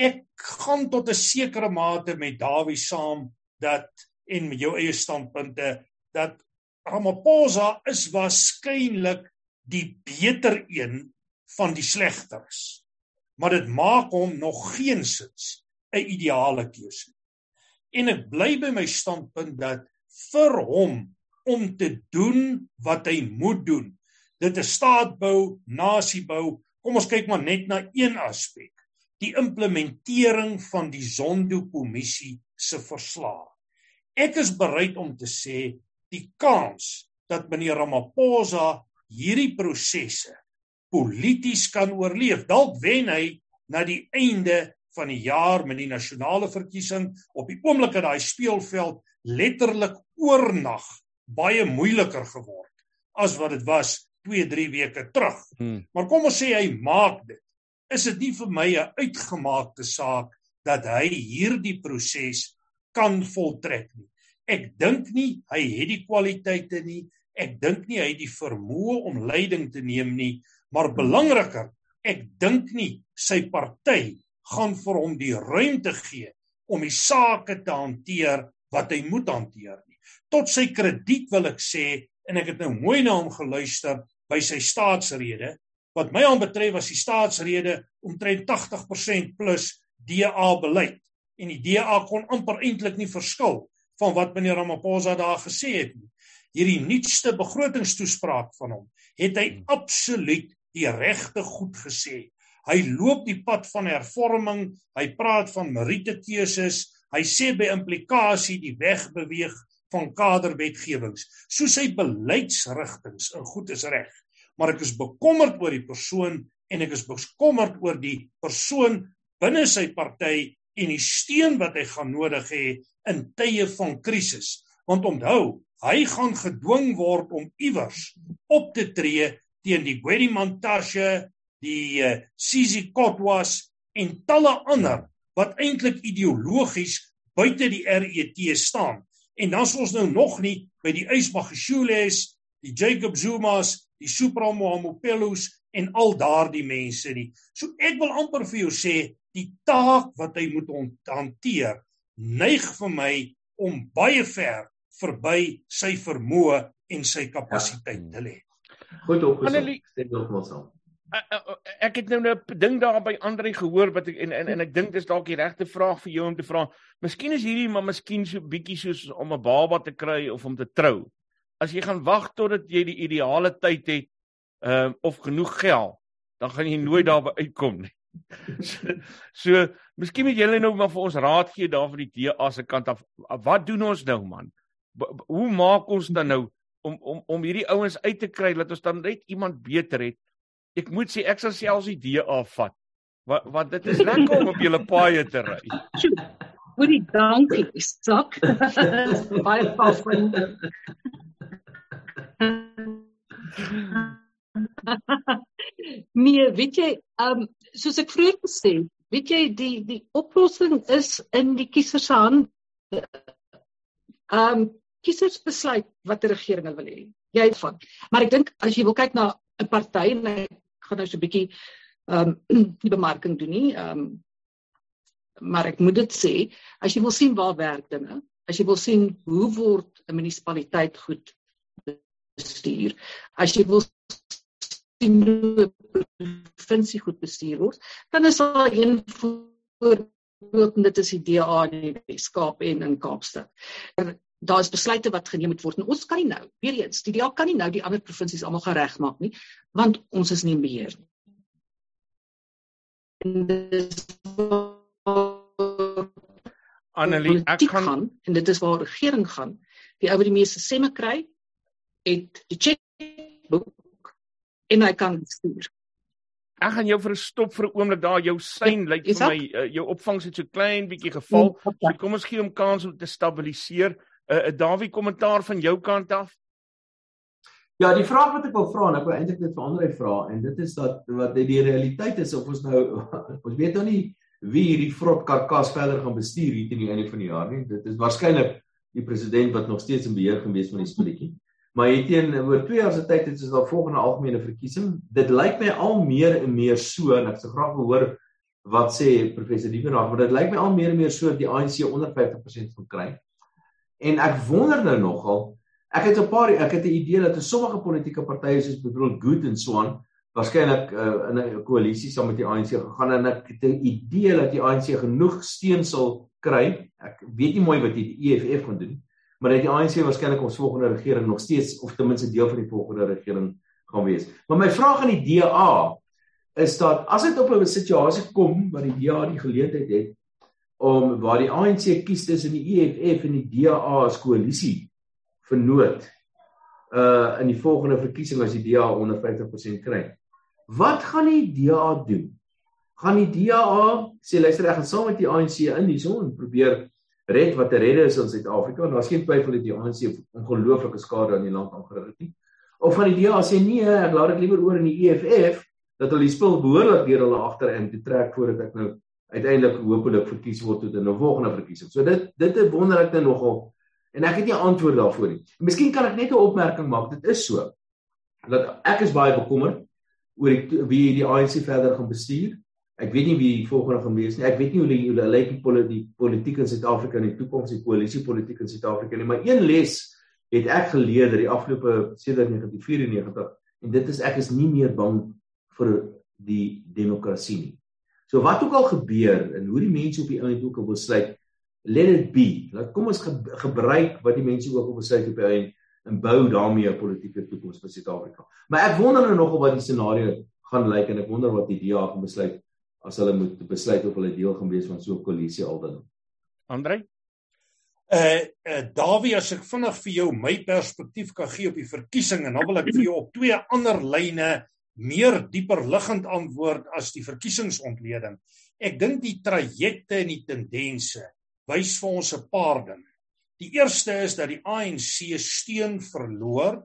D: Ek gaan tot 'n sekere mate met Dawie saam dat en met jou eie standpunte dat Ramaphosa is waarskynlik die beter een van die slegters. Maar dit maak hom nog geensins 'n ideale keuse. En ek bly by my standpunt dat vir hom om te doen wat hy moet doen, dit is staat bou, nasie bou. Kom ons kyk maar net na een aspek, die implementering van die Zondo-kommissie se verslag. Ek is bereid om te sê die kans dat meneer Ramaphosa hierdie prosesse polities kan oorleef. Dalk wen hy na die einde van die jaar met die nasionale verkiesing op die oomblik dat daai speelveld letterlik oornag baie moeiliker geword as wat dit was 2, 3 weke terug. Hmm. Maar kom ons sê hy maak dit. Is dit nie vir my 'n uitgemaakte saak dat hy hierdie proses kan voltrek nie? Ek dink nie hy het die kwaliteite nie. Ek dink nie hy het die vermoë om leiding te neem nie, maar belangriker, ek dink nie sy party gaan vir hom die ruimte gee om die sake te hanteer wat hy moet hanteer nie. Tot sy krediet wil ek sê en ek het nou mooi na hom geluister by sy staatsrede. Wat my aanbetref was die staatsrede omtrent 80% plus DA beleid en die DA kon amper eintlik nie verskil van wat meneer Ramaphosa daar gesê het nie hierdie nuutste begrotingstoespraak van hom, het hy absoluut die regte goed gesê. Hy loop die pad van hervorming, hy praat van merietekeuses, hy sê by implikasie die weg beweeg van kaderwetgewings. So sy beleidsrigtings in goed is reg, maar ek is bekommerd oor die persoon en ek is bekommerd oor die persoon binne sy party en die steun wat hy gaan nodig hê in tye van krisis. Want onthou, hy gaan gedwing word om iewers op te tree teen die Gwedi Montashe, die uh, Sisi Kotwas en talle ander wat eintlik ideologies buite die RET staan. En dan is ons nou nog nie by die Ysmagishules, die Jacob Zumas, die Supra Mohamopelos en al daardie mense nie. So ek wil amper vir jou sê die taak wat hy moet hanteer neig vir my om baie ver verby sy vermoë en sy kapasiteit ja. te lê.
C: Goed opgesom. Stem nogmaals saam.
B: Ek het nou 'n ding daar by Andre gehoor wat ek en en, en ek dink dis dalk die regte vraag vir jou om te vra. Miskien is hierdie maar miskien so bietjie soos om 'n baba te kry of om te trou. As jy gaan wag totdat jy die ideale tyd het, ehm uh, of genoeg geld, dan gaan jy nooit daarby uitkom nie. So, so miskien moet julle nou maar vir ons raad gee daar van die DA se kant af. Wat doen ons nou man? hoe maak ons dan nou om om om hierdie ouens uit te kry dat ons dan net iemand beter het? Ek moet sê ek sal selfs die DA vat. Wat wat dit is lekker om op julle paaie te ry.
E: Goeie dankie, sak. Baie passen. nee, weet jy, um soos ek vroeër gesê, weet jy die die oplossing is in die kiezer se hand. Um kiesers besluit watter regering hulle wil hê. Jy van. Maar ek dink as jy wil kyk na 'n party en ek gaan nou so 'n bietjie ehm um, die bemarking doen nie. Ehm um, maar ek moet dit sê, as jy wil sien waar werk dinge, as jy wil sien hoe word 'n munisipaliteit goed bestuur, as jy wil sien hoe 'n provinsie goed bestuur word, dan is daar een voorbeeld en dit is die DA in die Weskaap en in Kaapstad daar is besluite wat geneem moet word en ons kan nie nou weer eens die DA kan nie nou die ander provinsies almal geregmaak nie want ons is nie in beheer nie.
B: Annelie ek
E: gaan, en dit is waar regering gaan die ou wat die meeste stemme kry het die checkbook en hy kan stuur.
B: Ek gaan jou vir 'n stop vir 'n oomblik daar jou sein ja, lyk vir my uh, jou opvangs het so klein bietjie geval. Ja, so kom ons gee hom kans om te stabiliseer. 'n uh, Dawie kommentaar van jou kant af?
C: Ja, die vraag wat ek wil vra en ek wil eintlik net vir Andre vra en dit is dat wat die, die realiteit is of ons nou ons weet nou nie wie hierdie vrot karkas verder gaan bestuur hier teen die einde van die jaar nie. Dit is waarskynlik die president wat nog steeds in beheer gewees van die spulletjie. Maar jy teen oor 2 jaar se tyd het ons daar volgende algemene verkiesing. Dit lyk my al meer en meer so en ek sou graag hoor wat sê professor Dievenage, maar dit lyk my al meer en meer so dat die ANC onder 50% gaan kry. En ek wonder nou nogal, ek het 'n paar ek het 'n idee dat sommige politieke partye soos byvoorbeeld Good and Swan waarskynlik uh, in 'n koalisie saam met die ANC gegaan en ek het 'n idee dat die ANC genoeg steun sal kry. Ek weet nie mooi wat die EFF gaan doen, maar dat die ANC waarskynlik ons volgende regering nog steeds of ten minste deel van die volgende regering gaan wees. Maar my vraag aan die DA is dat as dit op 'n situasie kom waar die DA die geleentheid het om waar die ANC kies tussen die EFF en die DA as koalisie vernoot uh in die volgende verkiesing as die DA onder 50% kry. Wat gaan die DA doen? Gaan die DA sê luister ek gaan saam met die ANC in hierso en probeer red wat te redde is in Suid-Afrika en daar's geen twyfel dat die ANC ongelooflike skade aan die land aangerig het nie. Of van die DA sê nee, ek laat dit liewer oor in die EFF dat hulle die spul behoorlik deur hulle agterin te trek voordat ek nou uiteindelik hopelik verkies word tot 'n volgende verkiesing. So dit dit is wonderlik net nogal en ek het nie antwoord daarvoor nie. Miskien kan ek net 'n opmerking maak. Dit is so dat ek is baie bekommerd oor die, wie die ANC verder gaan bestuur. Ek weet nie wie die volgende gaan wees nie. Ek weet nie hoe die, hoe lyk die politiek politiek in Suid-Afrika in die toekoms, die koalisiepolitiek in Suid-Afrika nie, maar een les het ek geleer dat die afgelope sedert 1994 en dit is ek is nie meer bang vir die demokrasie nie. So wat ook al gebeur en hoe die mense op die einde ook wil besluit, let it be. Laat kom ons ge gebruik wat die mense ook op besluit op die einde en bou daarmee 'n politieke toekoms vir Suid-Afrika. Maar ek wonder nou nogal wat die scenario gaan lyk en ek wonder wat die DA gaan besluit as hulle moet besluit of hulle deel gaan wees van so 'n koalisie aldan.
B: Andre?
D: Uh, uh Davie, as ek vinnig vir jou my perspektief kan gee op die verkiesing en dan wil ek vir jou op twee ander lyne meer dieper liggend antwoord as die verkiesingsontleding. Ek dink die trajecte en die tendense wys vir ons 'n paar dinge. Die eerste is dat die ANC steun verloor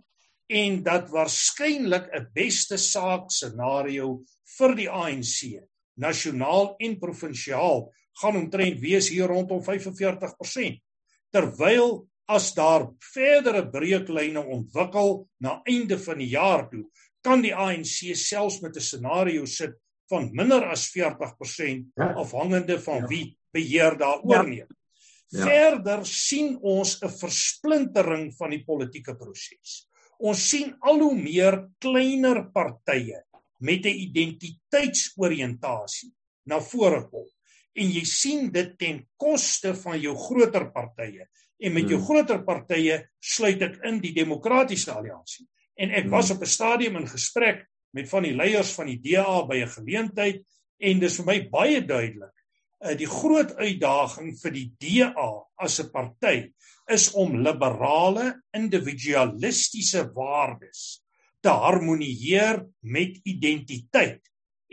D: en dat waarskynlik 'n beste saak scenario vir die ANC nasionaal en provinsiaal gaan omtrent wees hier rondom 45%. Terwyl as daar verdere breuklyne ontwikkel na einde van die jaar toe, kan die ANC selfs met 'n scenario sit van minder as 40% ja. afhangende van ja. wie beheer daaroor ja. neem. Ja. Verder sien ons 'n versplintering van die politieke proses. Ons sien al hoe meer kleiner partye met 'n identiteitsoriëntasie na vore kom. En jy sien dit ten koste van jou groter partye. En met jou hmm. groter partye sluit ek in die demokratiese alliansie. En ek was hmm. op 'n stadium in gesprek met van die leiers van die DA by 'n geleentheid en dis vir my baie duidelik. Uh die groot uitdaging vir die DA as 'n party is om liberale individualistiese waardes te harmonieer met identiteit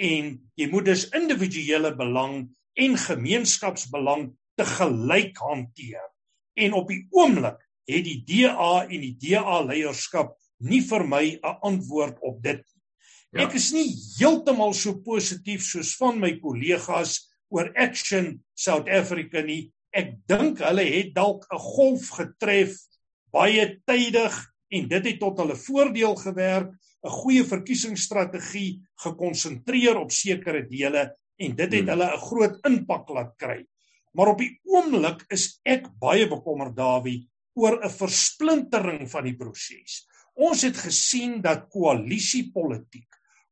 D: en jy moet dus individuele belang en gemeenskapsbelang te gelyk hanteer. En op die oomblik het die DA en die DA leierskap nie vir my 'n antwoord op dit nie. Ja. Ek is nie heeltemal so positief soos van my kollegas oor Action South Africa nie. Ek dink hulle het dalk 'n golf getref baie tydig en dit het tot hulle voordeel gewerk, 'n goeie verkiesingsstrategie gekonsentreer op sekere dele en dit het hmm. hulle 'n groot impak laat kry. Maar op die oomblik is ek baie bekommerd Dawie oor 'n versplintering van die proses. Ons het gesien dat koalisiepolitiek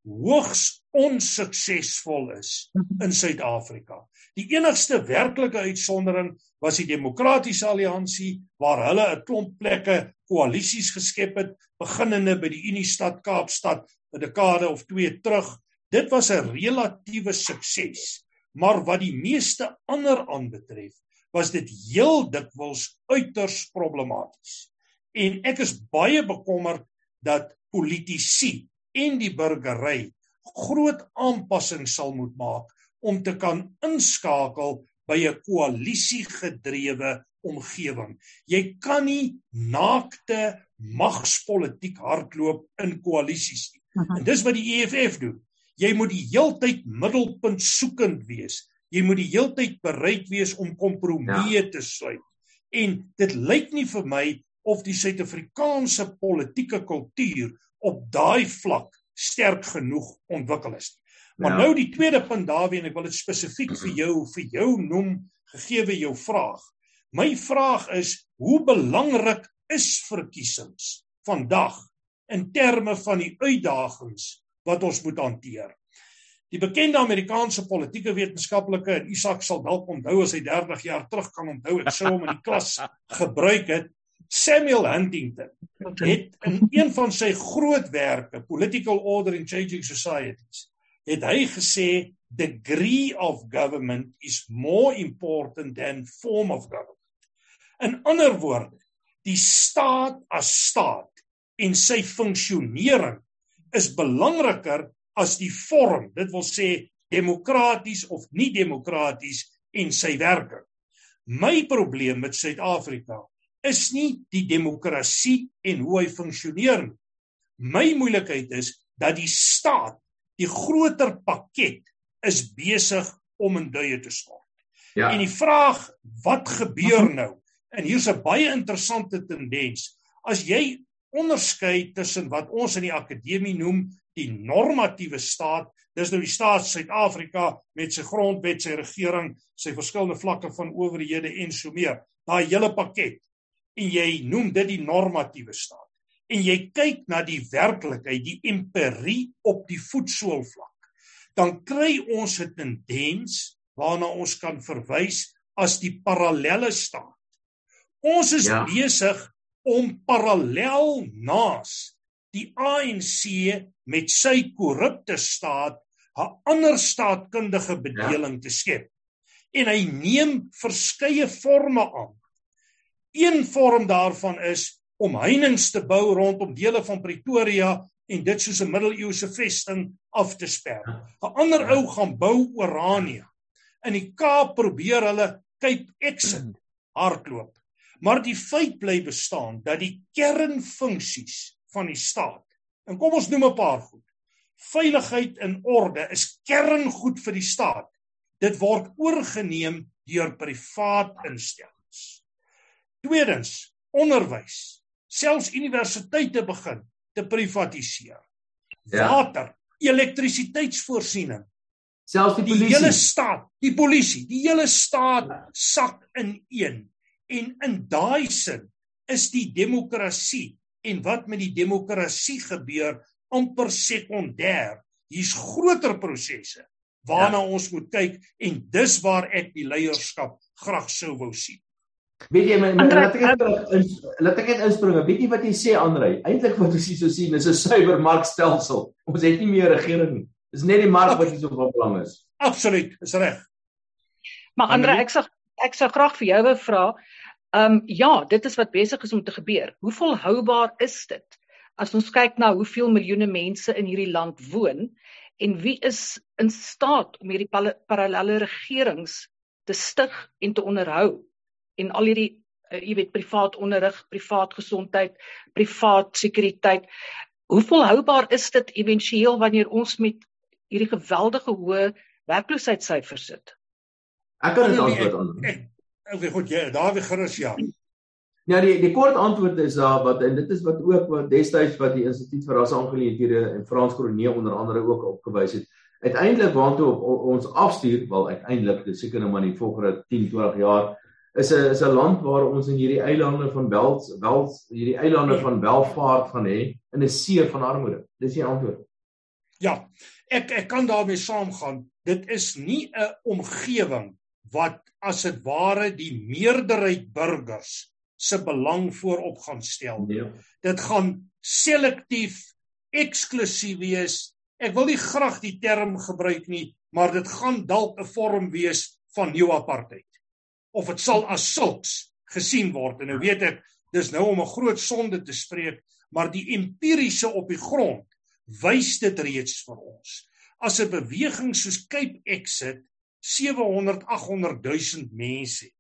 D: hoogs onsuksesvol is in Suid-Afrika. Die enigste werklike uitsondering was die Demokratiese Alliansie waar hulle 'n klomp plekke koalisies geskep het beginnende by die Uniestad Kaapstad 'n dekade of 2 terug. Dit was 'n relatiewe sukses, maar wat die meeste ander aanbetref, was dit heel dikwels uiters problematies. En ek is baie bekommerd dat politici en die burgery groot aanpassings sal moet maak om te kan inskakel by 'n koalisie gedrewe omgewing. Jy kan nie naakte magspolitiek hardloop in koalisies nie. En dis wat die EFF doen. Jy moet die heeltyd middelpunt soekend wees. Jy moet die heeltyd bereid wees om kompromieë ja. te sluit. En dit lyk nie vir my of die Suid-Afrikaanse politieke kultuur op daai vlak sterk genoeg ontwikkel is. Maar ja. nou die tweede punt daarin, ek wil dit spesifiek vir jou vir jou noem gegee jou vraag. My vraag is hoe belangrik is verkiesings vandag in terme van die uitdagings wat ons moet hanteer. Die bekende Amerikaanse politieke wetenskaplike en Isak sal dalk onthou as hy 30 jaar terug kan onthou ek sou hom in die klas gebruik het Samuel Huntington het in een van sy grootwerke Political Order in Changing Societies het hy gesê degree of government is more important than form of government. In ander woorde, die staat as staat en sy funksionering is belangriker as die vorm, dit wil sê demokraties of nie demokraties en sy werking. My probleem met Suid-Afrika is nie die demokrasie en hoe hy funksioneer nie. My moeilikheid is dat die staat, die groter pakket is besig om in duie te stort. Ja. En die vraag wat gebeur nou? En hier's 'n baie interessante tendens. As jy onderskei tussen wat ons in die akademie noem die normatiewe staat, dis nou die staat Suid-Afrika met sy grondwet, sy regering, sy verskillende vlakke van owerhede en so meer. Daai hele pakket. En jy noem dit die normatiewe staat. En jy kyk na die werklikheid, die empirie op die voetsoolvlak. Dan kry ons 'n tendens waarna ons kan verwys as die parallelle staat. Ons is ja. besig om parallel naas die ANC met sy korrupte staat 'n ander staatkundige bedeling ja. te skep. En hy neem verskeie forme aan. Een vorm daarvan is om heininge te bou rondom dele van Pretoria en dit soos 'n middeleeuse vesting af te sper. 'n Ander ou gaan bou Orania. In die Kaap probeer hulle Cape Exit hardloop. Maar die feit bly bestaan dat die kernfunksies van die staat En kom ons noem 'n paar goed. Veiligheid en orde is kerngoed vir die staat. Dit word oorgeneem deur privaat instellings. Tweedens, onderwys. Selfs universiteite begin te privatiseer. Ja. Water, elektrisiteitsvoorsiening.
C: Selfs die polisie.
D: Die hele staat, die polisie, die hele staat sak in een. En in daai sin is die demokrasie en wat met die demokrasie gebeur amper sekondêr. Hier's groter prosesse waarna ja. ons moet kyk en dis waar ek die leierskap graag sou wou sien.
C: Weet jy my, my laat ek net laat ek net inspring. Weet jy wat jy sê Andrei? Eintlik wat ons hier so sien is 'n suiwer markstelsel. Ons het nie meer regering nie. Dis net die mark wat hier so van belang is.
D: Absoluut, is reg.
E: Maar Andrei, ek sê ek sou graag vir jou wou vra, Ehm um, ja, dit is wat besig is om te gebeur. Hoe volhoubaar is dit? As ons kyk na hoeveel miljoene mense in hierdie land woon en wie is in staat om hierdie parallelle regerings te stig en te onderhou en al hierdie uh, jy weet privaat onderrig, privaat gesondheid, privaat sekuriteit. Hoe volhoubaar is dit éventueel wanneer ons met hierdie geweldige hoë werkloosheidssyfers sit?
C: Ek kan dit antwoord aan.
D: Okay, goed, ja, daar weer gerus ja.
C: Ja, die die kort antwoord is daar wat en dit is wat ook wat destyds wat die Instituut vir Rasaangeleenthede en Frans Kronee onder andere ook opgewys het. Uiteindelik waartoe op, op ons afstuur, wel uiteindelik, dis seker nou maar die volgende 10, 20 jaar is 'n is 'n land waar ons in hierdie eilande van wel wel hierdie eilande van welvaart gaan hê in 'n see van armoede. Dis die antwoord.
D: Ja, ek ek kan daarmee saamgaan. Dit is nie 'n omgewing wat as dit ware die meerderheid burgers se belang voorop gaan stel. Nee. Dit gaan selektief eksklusief wees. Ek wil nie graag die term gebruik nie, maar dit gaan dalk 'n vorm wees van nuwe apartheid. Of dit sal as sulks gesien word. En nou weet ek, dis nou om 'n groot sonde te spreek, maar die empiriese op die grond wys dit reeds vir ons. As 'n beweging soos Cape Exit 700 800 000 mense.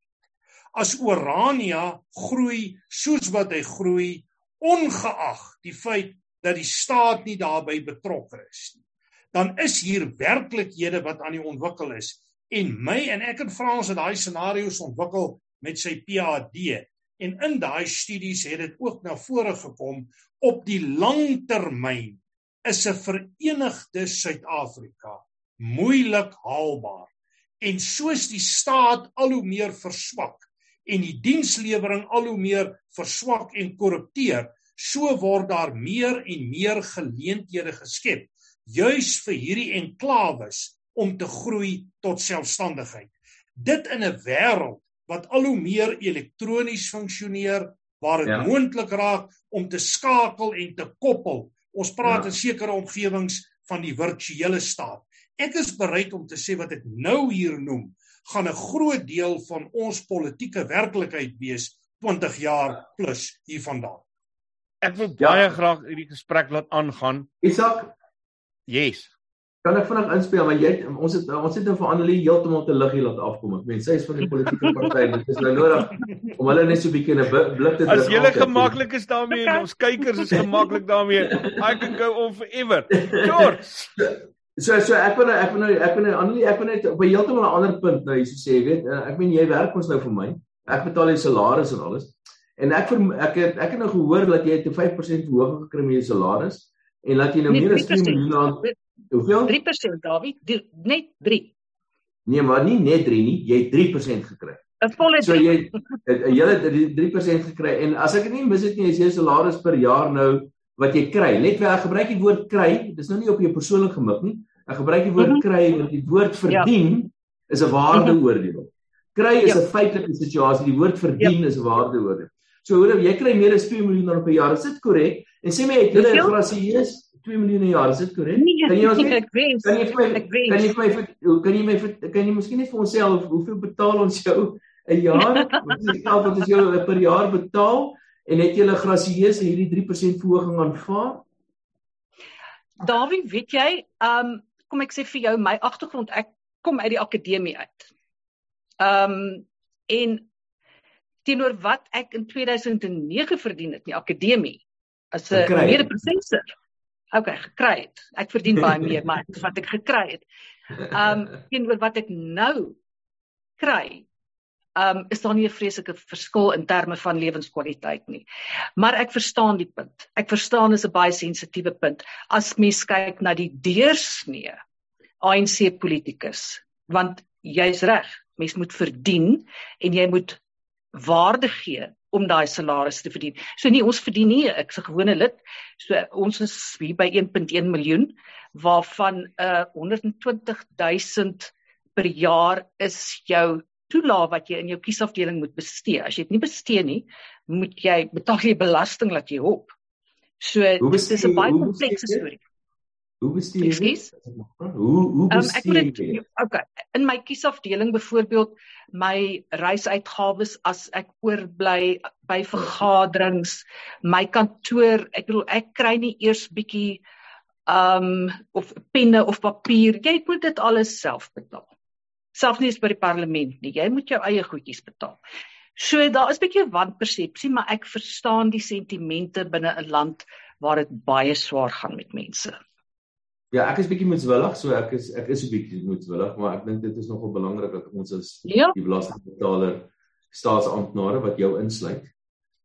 D: As Orania groei soos wat hy groei, ongeag die feit dat die staat nie daarbey betrokke is nie, dan is hier werklikhede wat aan die ontwikkel is en my en ek en Frans het daai scenario's ontwikkel met sy PhD en in daai studies het dit ook na vore gekom op die lang termyn is 'n verenigde Suid-Afrika moeilik haalbaar. En soos die staat al hoe meer verswak en die dienslewering al hoe meer verswak en korrupteer, so word daar meer en meer geleenthede geskep juis vir hierdie enklawes om te groei tot selfstandigheid. Dit in 'n wêreld wat al hoe meer elektronies funksioneer, waar dit ja. moontlik raak om te skakel en te koppel. Ons praat ja. in sekere omgewings van die virtuele staat. Ek is bereid om te sê wat ek nou hier noem, gaan 'n groot deel van ons politieke werklikheid wees 20 jaar plus hiervandaan.
B: Ek wil baie ja. graag hierdie gesprek laat aangaan.
C: Isak,
B: yes.
C: Kan ek vinnig inspel maar jy ons het ons het nou vir Annelie heeltemal te lig hier laat afkom. Ek meen sy is van die politieke party. Dit is nou nodig om hulle net so 'n bietjie 'n blik te druk.
B: As jy gemaklik is daarmee en ons kykers is gemaklik daarmee, I can go on forever. George.
C: So so ek wil nou ek wil nou ek wil nou Annelie ek wil net op 'n heeltemal 'n ander punt nou hierso sê, weet, eh, ek meen jy werk ons nou vir my. Ek betaal jou salaris en alles. En ek ek het ek het nou gehoor dat jy 'n 5% verhoging gekry met jou salaris en laat jy nou meer as 3 miljoen rand Hoeveel?
E: 3% Dawie, die, net 3.
C: Nee, maar nie net 3 nie, jy het 3% gekry.
E: 'n Volle 3.
C: So jy het 'n hele 3% gekry en as ek dit nie mis het nie, is jou salaris per jaar nou wat jy kry. Net vir ek gebruik die woord kry, dis nou nie op jou persoonlik gemik nie. Ek gebruik die woord mm -hmm. kry want die woord verdien ja. is 'n waardeoordeel. Kry is 'n ja. feitelike situasie, die woord verdien ja. is 'n waardeoordeel. So hoor jy kry meer as 2 miljoen per jaar. Is dit korrek? En sê my het 'n grasieus 2 miljoen jaar, is dit korrek?
E: Nee, kan jy ons weet. Kan jy vir my
C: kan jy vir my kan jy my kan jy miskien net vir onsself hoeveel betaal ons jou 'n jaar? Wat is die geld wat ons jou per jaar betaal en het 'n grasieus hierdie 3% verhoging aanvaar?
E: Dawie, weet jy, ehm um, kom ek sê vir jou my agtergrond, ek kom uit die akademie uit. Ehm um, en teenoor wat ek in 2009 verdien het in die akademie as 'n mede-professor okay, gekry het. Ek verdien baie meer, maar wat ek gekry het. Um teenoor wat ek nou kry, um is daar nie 'n vreeslike verskil in terme van lewenskwaliteit nie. Maar ek verstaan die punt. Ek verstaan is 'n baie sensitiewe punt as mens kyk na die deursnee ANC politikus, want jy's reg, mens moet verdien en jy moet waarde gee om daai salaris te verdien. So nie ons verdien nie, ek's 'n gewone lid. So ons is hier by 1.1 miljoen waarvan uh, 120 000 per jaar is jou toelaag wat jy in jou kiesafdeling moet bestee. As jy dit nie bestee nie, moet jy betaal jy belasting laat jy op. So dit is 'n baie komplekse storie.
C: Hoe bestuur jy
E: dit?
C: Hoe hoe bestuur um, jy
E: dit? Okay, in my kiesafdeling byvoorbeeld my reisuitgawes as ek oorbly by vergaderings, my kantoor, ek bedoel ek kry nie eers bietjie um of penne of papier. Jy moet dit alles self betaal. Selfs nie by die parlement nie. Jy moet jou eie goedjies betaal. So daar is bietjie wanpersepsie, maar ek verstaan die sentimente binne 'n land waar dit baie swaar gaan met mense.
C: Ja, ek is bietjie moedswillig, so ek is ek is 'n bietjie moedswillig, maar ek dink dit is nogal belangrik dat ons as
E: ja.
C: die belastingbetaler staatsamptenare wat jou insluit,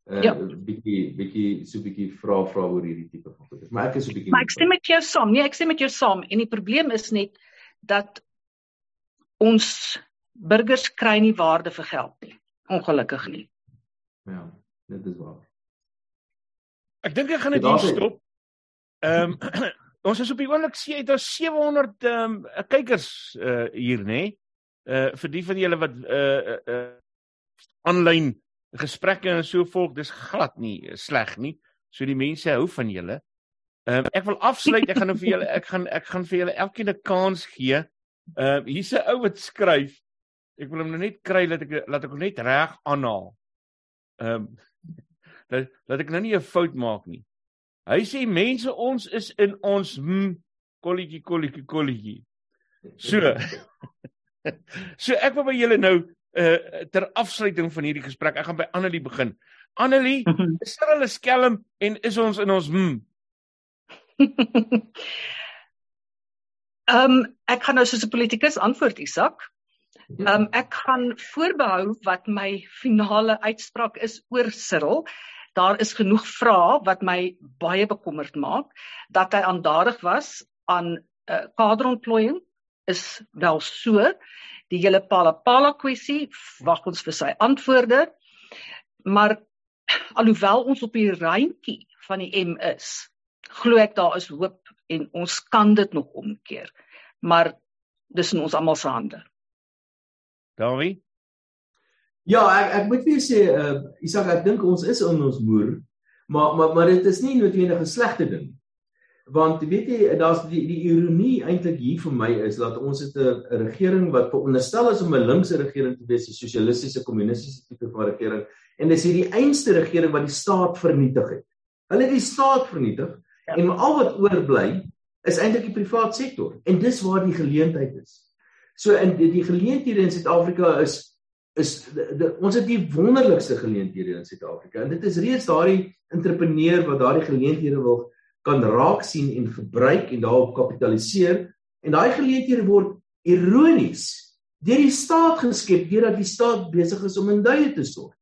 C: 'n uh, ja. bietjie bietjie so bietjie vra vra oor hierdie tipe van goed. Maar ek is 'n bietjie
E: Maar ek stem met jou saam. Nee, ek stem met jou saam en die probleem is net dat ons burgers kry nie waarde vir geld nie. Ongelukkig nie.
C: Ja, dit is waar.
B: Ek dink ek gaan dit hier stop. Ehm um, Ons is op die oomblik sien jy daar 700 ehm um, kykers uh hier nê. Nee? Uh vir die van julle wat uh uh aanlyn uh, gesprekke en so volg, dis glad nie sleg nie. So die mense hou van julle. Ehm um, ek wil afsluit. Ek gaan nou vir julle ek gaan ek gaan vir julle elkeen 'n kans gee. Ehm uh, hier's 'n ou wat skryf. Ek wil hom nou net kry dat ek laat ek hom net reg aanhaal. Ehm um, dat dat ek nou nie 'n fout maak nie. Hy sê mense ons is in ons hm kolletjie kolletjie kolletjie. So. so ek wil by julle nou uh ter afsluiting van hierdie gesprek, ek gaan by Annelie begin. Annelie, is hulle skelm en is ons in ons hm?
E: Ehm um, ek gaan nou soos 'n politikus antwoord Isak. Ehm um, ek gaan voorbehou wat my finale uitspraak is oor Cyril. Daar is genoeg vrae wat my baie bekommerd maak dat hy aandadig was aan uh, kaderontplooiing is wel so. Die hele Palapala kwessie wag ons vir sy antwoorde. Maar alhoewel ons op die randjie van die M is, glo ek daar is hoop en ons kan dit nog omkeer. Maar dis in ons almal se hande.
B: Dawie?
C: Ja, ek ek moet vir jou sê, uh Isak, ek dink ons is in ons moer, maar maar maar dit is nie noodwendig 'n slegte ding. Want weet jy, daar's die die ironie eintlik hier vir my is dat ons het 'n regering wat veronderstel is om 'n linkse regering te wees, 'n sosialistiese kommunistiese tipe van regering, en dis hierdie einste regering wat die staat vernietig het. Hulle het die staat vernietig ja. en al wat oorbly is eintlik die privaat sektor en dis waar die geleentheid is. So in die, die geleenthede in Suid-Afrika is is de, de, ons het die wonderlikste geleenthede in Suid-Afrika en dit is reeds daardie entrepreneur wat daardie geleenthede wil kan raak sien en gebruik en daarop kapitaliseer en daai geleenthede word ironies deur die staat geskep deurdat die staat besig is om in duie te stort.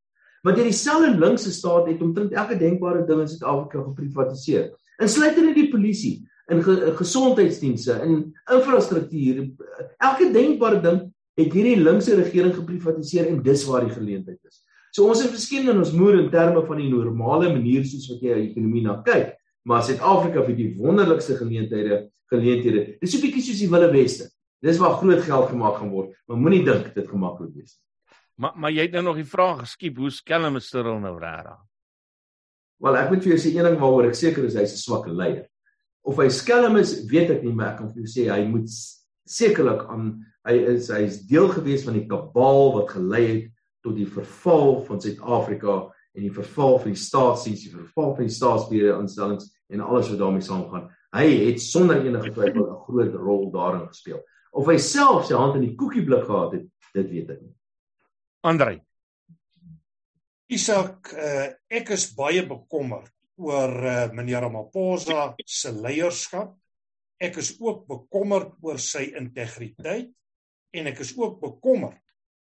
C: Want hierdie selfde linkse staat het omtrent elke denkbare ding in Suid-Afrika geprivatiseer. Insluitende die polisie, in ge gesondheidsdienste, in infrastruktuur, elke denkbare ding het hierdie linkse regering geprivatiseer en dis waar die geleentheid is. So ons het miskien in ons moer in terme van die normale manier soos wat jy die ekonomie na kyk, maar Suid-Afrika het die wonderlikste geleenthede, geleenthede. Dis so 'n bietjie soos die Wilde Weste. Dis waar groot geld gemaak gaan word, maar moenie dink dit gemaklik wees nie.
B: Maar maar jy het nou nog die vraag geskiep, hoe skelm is Cyril nou regtig?
C: Wel, ek moet vir jou sê een ding waaroor ek seker is hy's 'n swak leier of hy skelm is, weet ek nie, maar ek kan vir jou sê hy moet sekerlik aan hy is hy is deel gewees van die kabaal wat gelei het tot die verval van Suid-Afrika en die verval van die staatsdiens, die verval van die staatsbeheerde instellings en alles wat daarmee saamgaan. Hy het sonder enige twyfel 'n groot rol daarin gespeel. Of hy self sy hand in die koekieblik gehad het, dit weet ek nie.
B: Andrei.
D: Isak, uh, ek is baie bekommerd oor uh, meneer Ramaphosa se leierskap. Ek is ook bekommerd oor sy integriteit en ek is ook bekommerd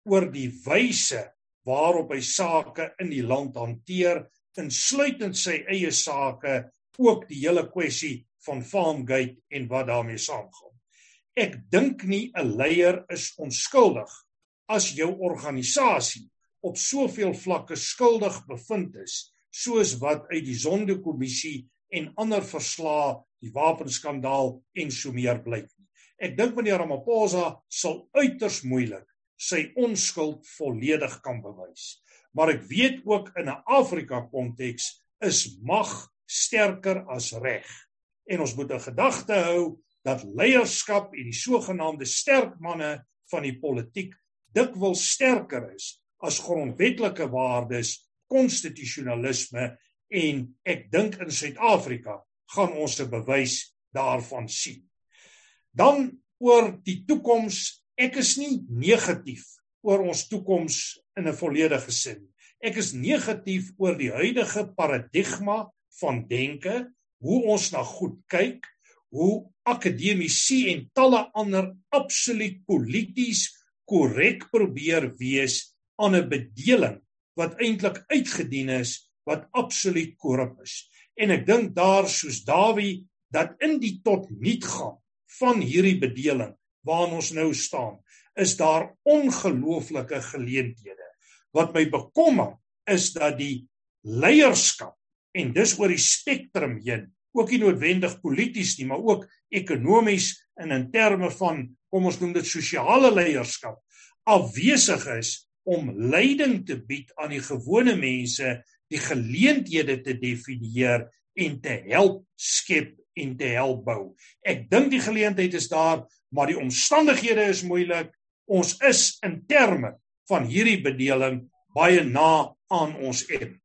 D: oor die wyse waarop hy sake in die land hanteer, insluitend sy eie sake, ook die hele kwessie van Farmgate en wat daarmee saamgaan. Ek dink nie 'n leier is onskuldig as jou organisasie op soveel vlakke skuldig bevind is soos wat uit die Sondekommissie en ander verslae, die wapenskandaal en so meer blyk. Ek dink meneer Ramaphosa sal uiters moeilik sy onskuld volledig kan bewys. Maar ek weet ook in 'n Afrika konteks is mag sterker as reg. En ons moet 'n gedagte hou dat leierskap en die sogenaamde sterk manne van die politiek dikwels sterker is as grondwetlike waardes konstitusionalisme en ek dink in Suid-Afrika gaan ons 'n bewys daarvan sien. Dan oor die toekoms, ek is nie negatief oor ons toekoms in 'n volledige sin. Ek is negatief oor die huidige paradigma van denke, hoe ons na goed kyk, hoe akademici en talle ander absoluut polities korrek probeer wees aan 'n bedeling wat eintlik uitgedien is wat absoluut korrup is. En ek dink daar soos Dawie dat in die tot niet gaan van hierdie bedeling waarin ons nou staan, is daar ongelooflike geleenthede. Wat my bekommer is dat die leierskap en dis oor die spektrum heen, ook nie noodwendig polities nie, maar ook ekonomies en in terme van kom ons noem dit sosiale leierskap afwesig is om leiding te bied aan die gewone mense, die geleenthede te definieer en te help skep en te help bou. Ek dink die geleentheid is daar, maar die omstandighede is moeilik. Ons is in terme van hierdie bedeling baie na aan ons en.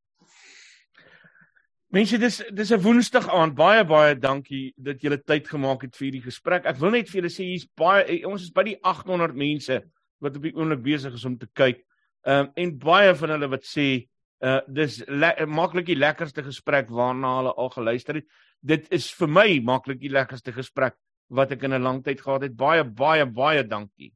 B: Mense, dis dis 'n woensdag aand. Baie baie dankie dat julle tyd gemaak het vir hierdie gesprek. Ek wil net vir julle sê hier's baie ons is by die 800 mense wat op die oomblik besig is om te kyk. Ehm um, en baie van hulle wat sê uh dis le maklik die lekkerste gesprek waarna hulle al geluister het. Dit is vir my maklik die lekkerste gesprek wat ek in 'n lang tyd gehad het. Baie baie baie dankie.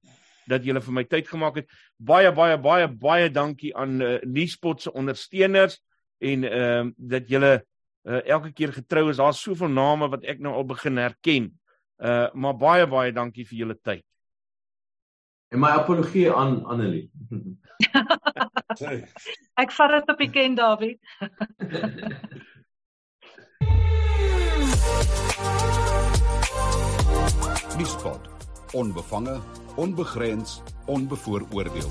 B: dat julle vir my tyd gemaak het. Baie baie baie baie dankie aan uh, Nuuspot se ondersteuners en ehm uh, dat julle uh, elke keer getrou is. Daar's soveel name wat ek nou al begin herken. Uh maar baie baie dankie vir julle tyd.
C: En my apologie aan Annelie.
E: ek vat dit op die ken David.
A: Nuuspot. Onbevange, onbegrens, onbevooroordeel.